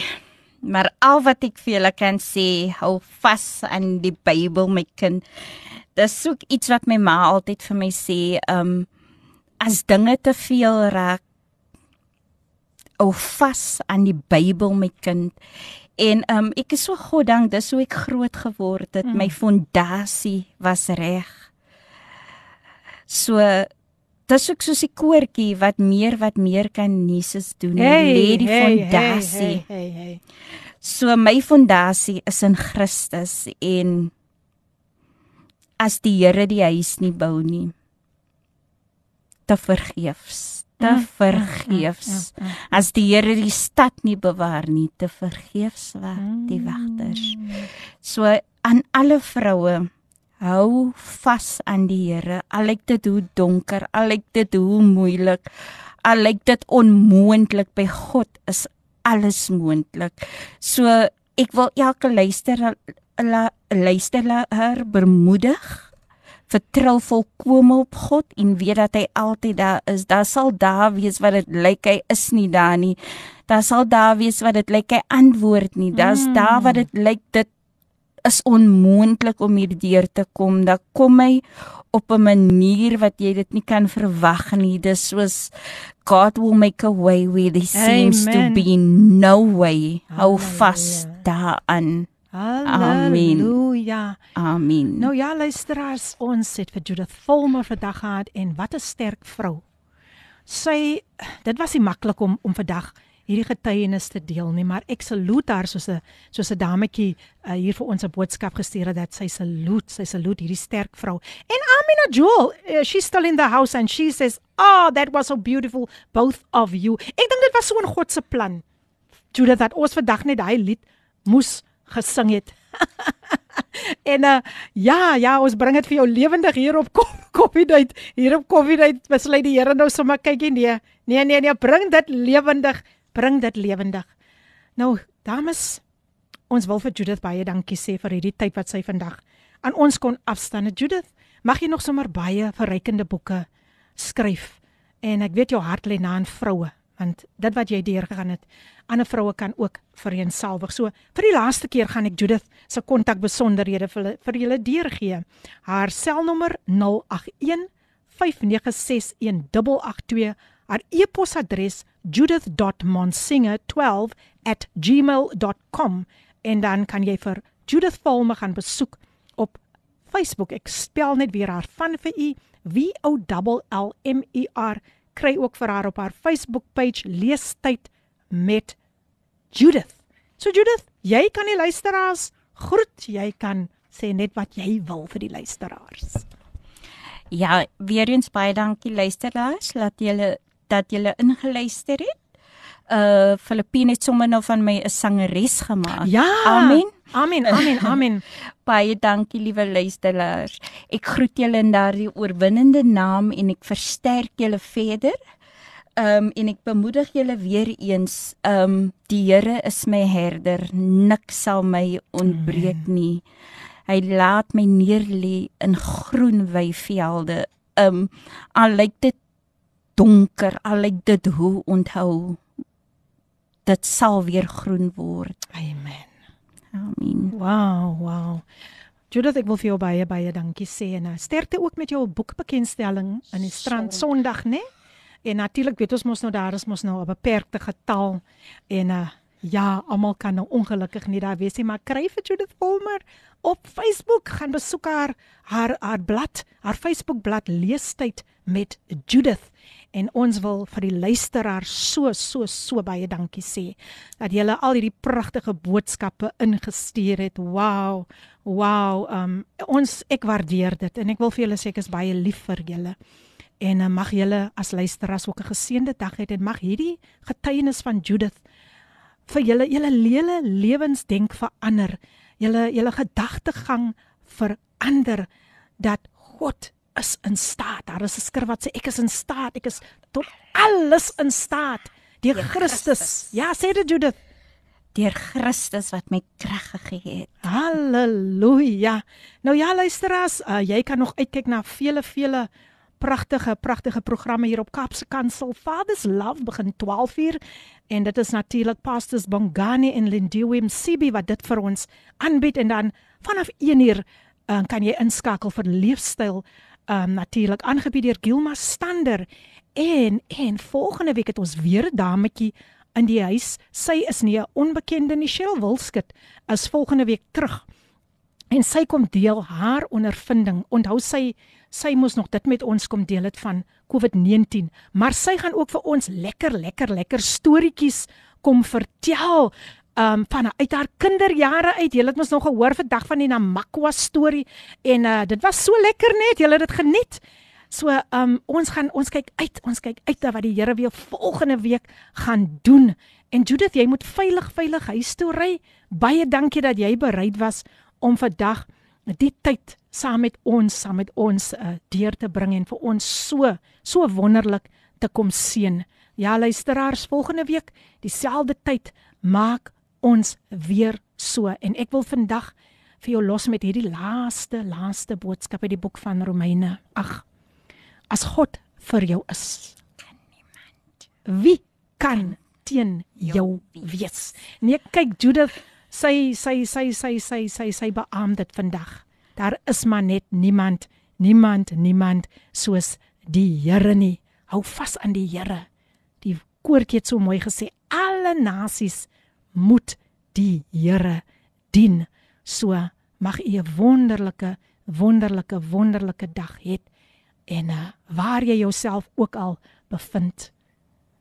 Maar al wat ek vir julle kan sê, hou vas aan die Bybel my kind. Dis ook iets wat my ma altyd vir my sê, um as dinge te veel raak, hou vas aan die Bybel my kind. En um ek is so goddank dis hoe ek groot geword het. Mm. My fondasie was reg. So dis ook soos die koortjie wat meer wat meer kan Jesus doen. Hey, lê die fondasie. Hey, hey, hey, hey. So my fondasie is in Christus en as die Here die huis nie bou nie te vergeefs te vergeefs as die Here die stad nie bewaar nie te vergeefs wag die wagters so aan alle vroue hou vas aan die Here al lyk dit hoe donker al lyk dit hoe moeilik al lyk dit onmoontlik by God is alles moontlik so ek wil elke luisteraar luisteraar bemoedig vertrou volkome op God en weet dat hy altyd daar is. Daar sal daar wees wat dit lyk hy is nie daar nie. Daar sal daar wees wat dit lyk hy antwoord nie. Daar's mm. daar wat dit lyk dit is onmoontlik om hierdeur te kom. Dan kom hy op 'n manier wat jy dit nie kan verwag nie. Dis soos God will make a way where there seems Amen. to be no way. Hou vas daaraan. Halleluja. Amen. Nou ja, luisteraars, ons het vir Judith Volmer vandag gehad en wat 'n sterk vrou. Sy dit was nie maklik om om vandag hierdie getuienis te deel nie, maar ek salute haar soos 'n soos 'n dametjie uh, hier vir ons 'n boodskap gestuur het dat sy salute, sy salute hierdie sterk vrou. En Amina Jewel, uh, she's still in the house and she says, "Oh, that was so beautiful both of you." Ek dink dit was so 'n God se plan. Judith dat ons vandag net daai lied moes gesing het. en uh, ja, ja, ons bring dit vir jou lewendig hier op Koffiedייט. Hier op Koffiedייט besluit die Here nou sommer kykie nee. Nee, nee, nee, bring dit lewendig, bring dit lewendig. Nou, dames, ons wil vir Judith baie dankie sê vir hierdie tyd wat sy vandag aan ons kon afstaan. Judith, mag jy nog sommer baie verrykende boeke skryf. En ek weet jou hart lê na aan vroue, want dit wat jy deurgegaan het, ander vroue kan ook vereensalwig. So vir die laaste keer gaan ek Judith se kontakbesonderhede vir julle vir julle deurgee. Haar selnommer 081 5961882. Haar e-posadres judith.monsinger12@gmail.com en dan kan jy vir Judith Palme gaan besoek op Facebook. Ek spel net weer haar van vir u W O L L M E R kry ook vir haar op haar Facebook page leestyd met Judith. So Judith, jy kan die luisteraars groet. Jy kan sê net wat jy wil vir die luisteraars. Ja, weer eens baie dankie luisteraars dat julle dat julle ingeluister het. Uh Filippine het sommer nou van my 'n sangeres gemaak. Ja. Amen. Amen. Amen. Amen. Baie dankie liewe luisteraars. Ek groet julle in daardie oorwinnende naam en ek versterk julle verder. ehm um, en ek bemoedig julle weer eens, ehm um, die Here is my herder, niks sal my ontbreek nie. Hy laat my neerlê in groen weivelde. Ehm um, al lyk dit donker, al lyk dit hoe onthou dit sal weer groen word. Amen. Amen. Wow, wow. Judith, ek wil vir jou baie baie dankie sê en uh, sterkte ook met jou boekbekendstelling in die strand Sondag, né? En natuurlik weet ons mos nou daar is mos nou 'n beperkte getal en uh ja, almal kan nou ongelukkig nie daar wees nie, maar kry vir Judith Volmer op Facebook gaan besoek haar haar haar blad, haar Facebook blad Leestyd met Judith en ons wil vir die luisteraar so so so baie dankie sê dat julle al hierdie pragtige boodskappe ingestuur het. Wow. Wow. Um ons ek waardeer dit en ek wil vir julle sê ek is baie lief vir julle. En uh, mag julle as luisteraars ook 'n geseënde dag hê en mag hierdie getuienis van Judith vir julle julle lele lewensdenk verander. Julle julle gedagtegang verander dat God is in staat. Daar is 'n skrif wat sê ek is in staat. Ek is tot alles in staat deur Christus. Christus. Ja, sê dit Judith. Deur Christus wat my krag gegee het. Halleluja. Nou ja, luisteraars, uh, jy kan nog uitkyk na vele vele pragtige pragtige programme hier op Kaapse Kansel. Father's Love begin 12uur en dit is natuurlik Pastors Bongani en Lindiwe Msibi wat dit vir ons aanbied en dan vanaf 1uur uh, kan jy inskakel vir leefstyl um natuurlik aangebied deur Gilma Stander en en volgende week het ons weer 'n dametjie in die huis. Sy is nie 'n onbekende nie, Cheryl Wilskut is volgende week terug. En sy kom deel haar ondervinding. Onthou sy sy moes nog dit met ons kom deel het van COVID-19, maar sy gaan ook vir ons lekker lekker lekker storieetjies kom vertel um van uit haar kinderjare uit. Jy het mos nog gehoor vandag van die Namakwa storie en uh dit was so lekker net. Jy het dit geniet. So um ons gaan ons kyk uit, ons kyk uit na wat die Here weer volgende week gaan doen. En Judith, jy moet veilig veilig huis toe ry. Baie dankie dat jy bereid was om vandag die tyd saam met ons, saam met ons uh, deur te bring en vir ons so so wonderlik te kom seën. Ja, luisteraars, volgende week dieselfde tyd maak ons weer so en ek wil vandag vir jou los met hierdie laaste laaste boodskap uit die boek van Romeine. Ag. As God vir jou is, kan niemand. Wie kan teen jou wees? Nee, kyk Judith, sy sy sy sy sy sy sy beamoed dit vandag. Daar is maar net niemand, niemand, niemand soos die Here nie. Hou vas aan die Here. Die koortjie het so mooi gesê, alle nasies moet die Here dien. So mag u 'n wonderlike wonderlike wonderlike dag hê en uh, waar jy jouself ook al bevind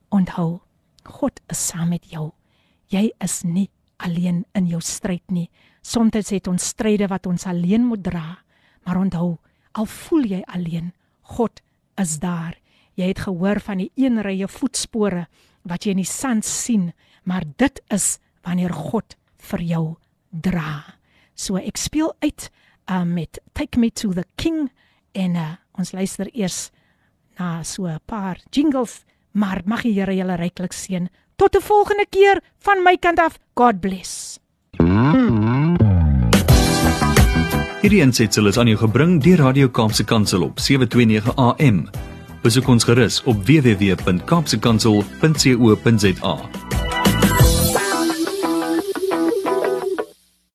onthou God is saam met jou. Jy is nie alleen in jou stryd nie. Soms het ons stryde wat ons alleen moet dra maar onthou al voel jy alleen God is daar. Jy het gehoor van die een rye voetspore wat jy in die sand sien maar dit is wanneer God vir jou dra. So ek speel uit uh, met Take Me to the King en uh, ons luister eers na so 'n paar jingles, maar mag die Here julle ryklik seën. Tot 'n volgende keer van my kant af. God bless. Hierdie ensitsel is aan jou gebring deur Radio Kaapse Kansel op 729 AM. Besoek ons gerus op www.kaapsekansel.co.za.